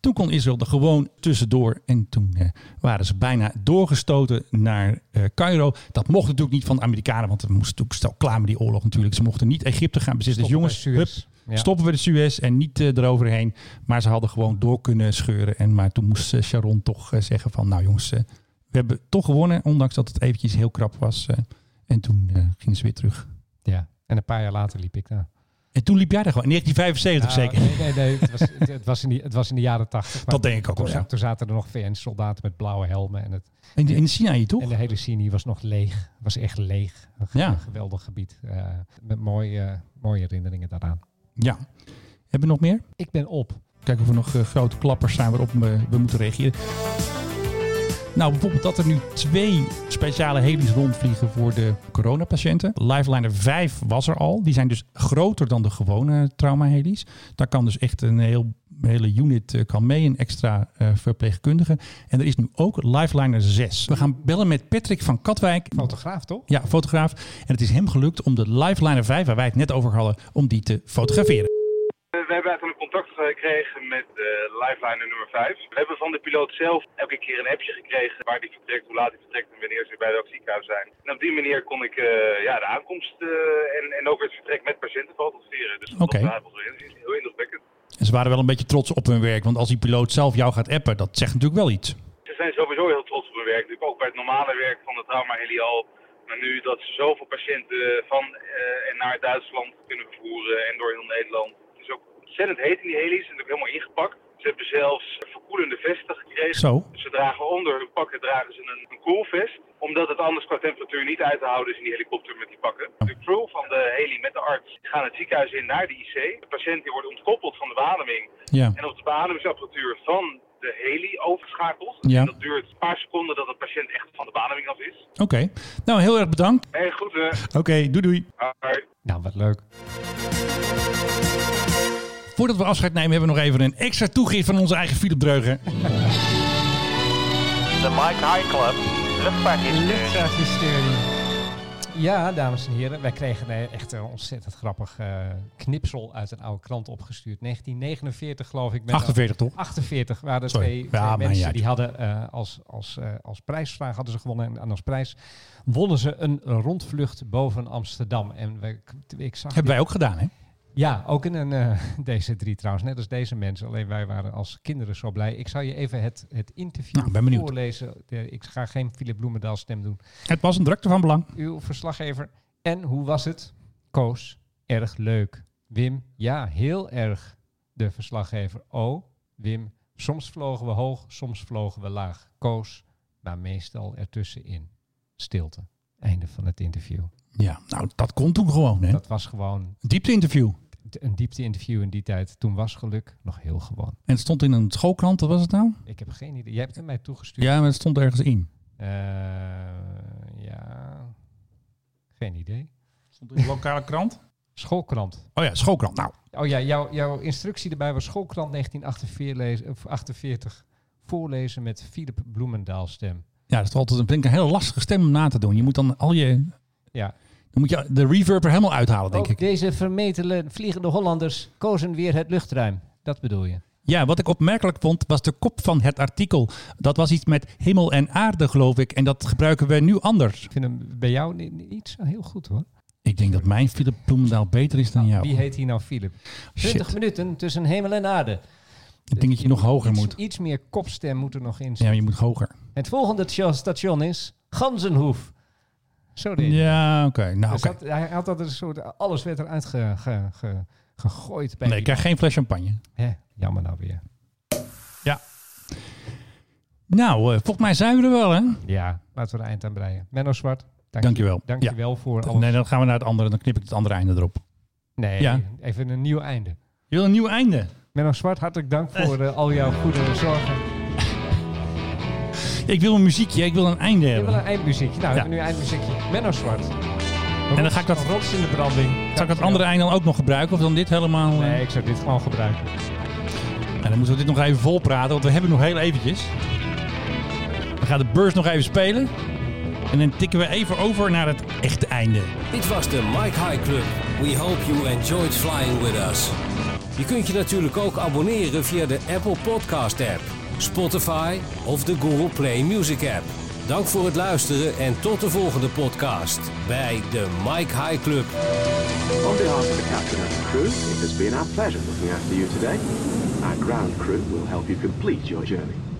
Toen kon Israël er gewoon tussendoor. En toen eh, waren ze bijna doorgestoten naar eh Cairo. Dat mocht natuurlijk niet van de Amerikanen. Want er moest natuurlijk stel klaar met die oorlog natuurlijk. Ze mochten niet Egypte gaan bezitten. Dus jongens, hup. Ja. stoppen we de Suez en niet eh, eroverheen. Maar ze hadden gewoon door kunnen scheuren. En, maar toen moest eh, Sharon toch zeggen van... Nou jongens, we hebben toch gewonnen. Ondanks dat het eventjes heel krap was. en toen gingen ze weer terug. Ja, en een paar jaar later liep ik daar. En toen liep jij daar gewoon. In 1975 Nou, zeker. Nee, nee, nee. Het was, het, het was, in, die, het was in de jaren tachtig. Dat denk ik ook toen, wel, ja. Toen zaten er nog VN-soldaten met blauwe helmen. En, het, In, de- in de Sinaï toch? en de hele Sini was nog leeg. Was echt leeg. Een, Ja. geweldig gebied. eh, met mooie, mooie herinneringen daaraan. Ja. Hebben we nog meer? Ik ben op. Kijken of er nog eh, grote klappers zijn waarop we, we moeten reageren. Nou, bijvoorbeeld dat er nu twee speciale helis rondvliegen voor de coronapatiënten. Lifeliner 5 was er al. Die zijn dus groter dan de gewone trauma-helis. Daar kan dus echt een heel, hele unit eh, kan mee, een extra eh, verpleegkundige. En er is nu ook Lifeliner 6. We gaan bellen met Patrick van Katwijk. Fotograaf, toch? Ja, fotograaf. En het is hem gelukt om de Lifeliner 5, waar wij het net over hadden, om die te fotograferen. We hebben uiteindelijk contact gekregen met de lifeliner nummer 5. We hebben van de piloot zelf elke keer een appje gekregen waar die vertrekt, hoe laat hij vertrekt en wanneer ze bij welk ziekenhuis zijn. En op die manier kon ik eh, ja, de aankomst eh, en, en ook het vertrek met patiënten fotograferen. Dus dat was heel- indrukwekkend. En ze waren wel een beetje trots op hun werk, want als die piloot zelf jou gaat appen, dat zegt natuurlijk wel iets. Ze zijn sowieso heel trots op hun werk. Natuurlijk ook bij het normale werk van de trauma helial. Maar nu dat ze zoveel patiënten van en naar Duitsland kunnen vervoeren en door heel Nederland. Ontzettend heet in die heli's. Is ook helemaal ingepakt. Ze hebben zelfs verkoelende vesten gekregen. Zo. Dus ze dragen onder hun pakken dragen ze een, een koelvest. Omdat het anders qua temperatuur niet uit te houden is in die helikopter met die pakken. De crew van de heli met de arts gaan het ziekenhuis in naar de IC. De patiënt die wordt ontkoppeld van de beademing. Ja. En op de beademingsapparatuur van de heli overschakeld. Ja. En dat duurt een paar seconden dat de patiënt echt van de beademing af is. Oké. Nou, heel erg bedankt. Hey, goed. Oké, doei doei. Hoi. Nou, wat leuk. Voordat we afscheid nemen, hebben we nog even een extra toegift van onze eigen Philip Dreugen. The Mike High Club luchtvaarthistorie. Ja, dames en heren. Wij kregen echt een ontzettend grappig eh, knipsel uit een oude krant opgestuurd. 1949 geloof ik. met- 48 toch? 48 waren er Sorry. twee, Ja, twee mensen die hadden eh, als, als, eh, als prijsvraag hadden ze gewonnen. En als prijs wonnen ze een rondvlucht boven Amsterdam. En we, ik zag Hebben wij ook gedaan, hè? Ja, ook in een *laughs* deze drie trouwens, net als deze mensen. Alleen wij waren als kinderen zo blij. Ik zal je even het, het interview Nou, ben benieuwd. voorlezen. Ik ga geen Philip Bloemendaal stem doen. Het was een drukte van belang. Uw verslaggever. En hoe was het? Koos, erg leuk. Wim, ja, heel erg. De verslaggever. Oh, Wim, soms vlogen we hoog, soms vlogen we laag. Koos, maar meestal ertussenin. Stilte. Einde van het interview. Ja, nou, dat kon toen gewoon, hè? Dat was gewoon Diepte-interview. Een diepte-interview in die tijd. Toen was geluk nog heel gewoon. En het stond in een schoolkrant, wat was het nou? Ik heb geen idee. Jij hebt het mij toegestuurd. Ja, maar het stond ergens in. Eh, ja. Geen idee. Stond in een lokale krant? Schoolkrant. Oh ja, schoolkrant. Nou, Oh ja, jouw, jouw instructie erbij was schoolkrant 1948 lezen, of 48, voorlezen met Philip Bloemendaal stem. ja, dat is altijd vind ik, een hele lastige stem om na te doen. Je moet dan al je... Ja. Dan moet je de reverb er helemaal uithalen, denk Ook ik. deze vermetele vliegende Hollanders kozen weer het luchtruim. Dat bedoel je? Ja, wat ik opmerkelijk vond, was de kop van het artikel. Dat was iets met hemel en aarde, geloof ik. En dat gebruiken we nu anders. Ik vind hem bij jou ni- niet zo heel goed hoor. Ik denk dat mijn Philip Bloemendaal beter is dan jou. Wie heet hier nou Philip? 20 Shit. minuten tussen hemel en aarde. Ik denk dat je nog hoger iets, moet. Iets meer kopstem moet er nog in Ja, zitten. je moet hoger. Het volgende station is Ganzenhoef. Zo deed hij. Ja, oké. Nou, Dus dat- hij had dat een soort, alles werd eruit ge, ge, ge- gegooid. Bij Nee, ik krijg geen fles champagne. Hè, jammer nou weer. Ja. Nou, eh, volgens mij zijn we er wel, hè? Ja, laten we er eind aan breien. Menno Zwart, dank Dankjewel. Je, dankjewel voor alles. Nee, dan gaan we naar het andere. Dan knip ik het andere einde erop. Nee, Ja. even een nieuw einde. Je wil een nieuw einde? Menno Zwart, hartelijk dank voor eh, al jouw goede zorgen. Ik wil een muziekje. Ik wil een einde Je wil hebben. een eindmuziekje. Nou, we hebben nu een eindmuziekje. Menno Zwart. En dan ga ik dat- Rots in de branding. Zal ik het andere einde dan ook nog gebruiken? Of dan dit helemaal... eh? Nee, ik zou dit gewoon gebruiken. En dan moeten we dit nog even volpraten, want we hebben nog heel eventjes. We gaan de beurs nog even spelen. En dan tikken we even over naar het echte einde. Dit was de Mike High Club. We hope you enjoyed flying with us. Je kunt je natuurlijk ook abonneren via de Apple Podcast app, Spotify of de Google Play Music app. Dank voor het luisteren en tot de volgende podcast bij de Mike High Club. On behalf of the captain and the crew, it has been our pleasure looking after you today. Our ground crew will help you complete your journey.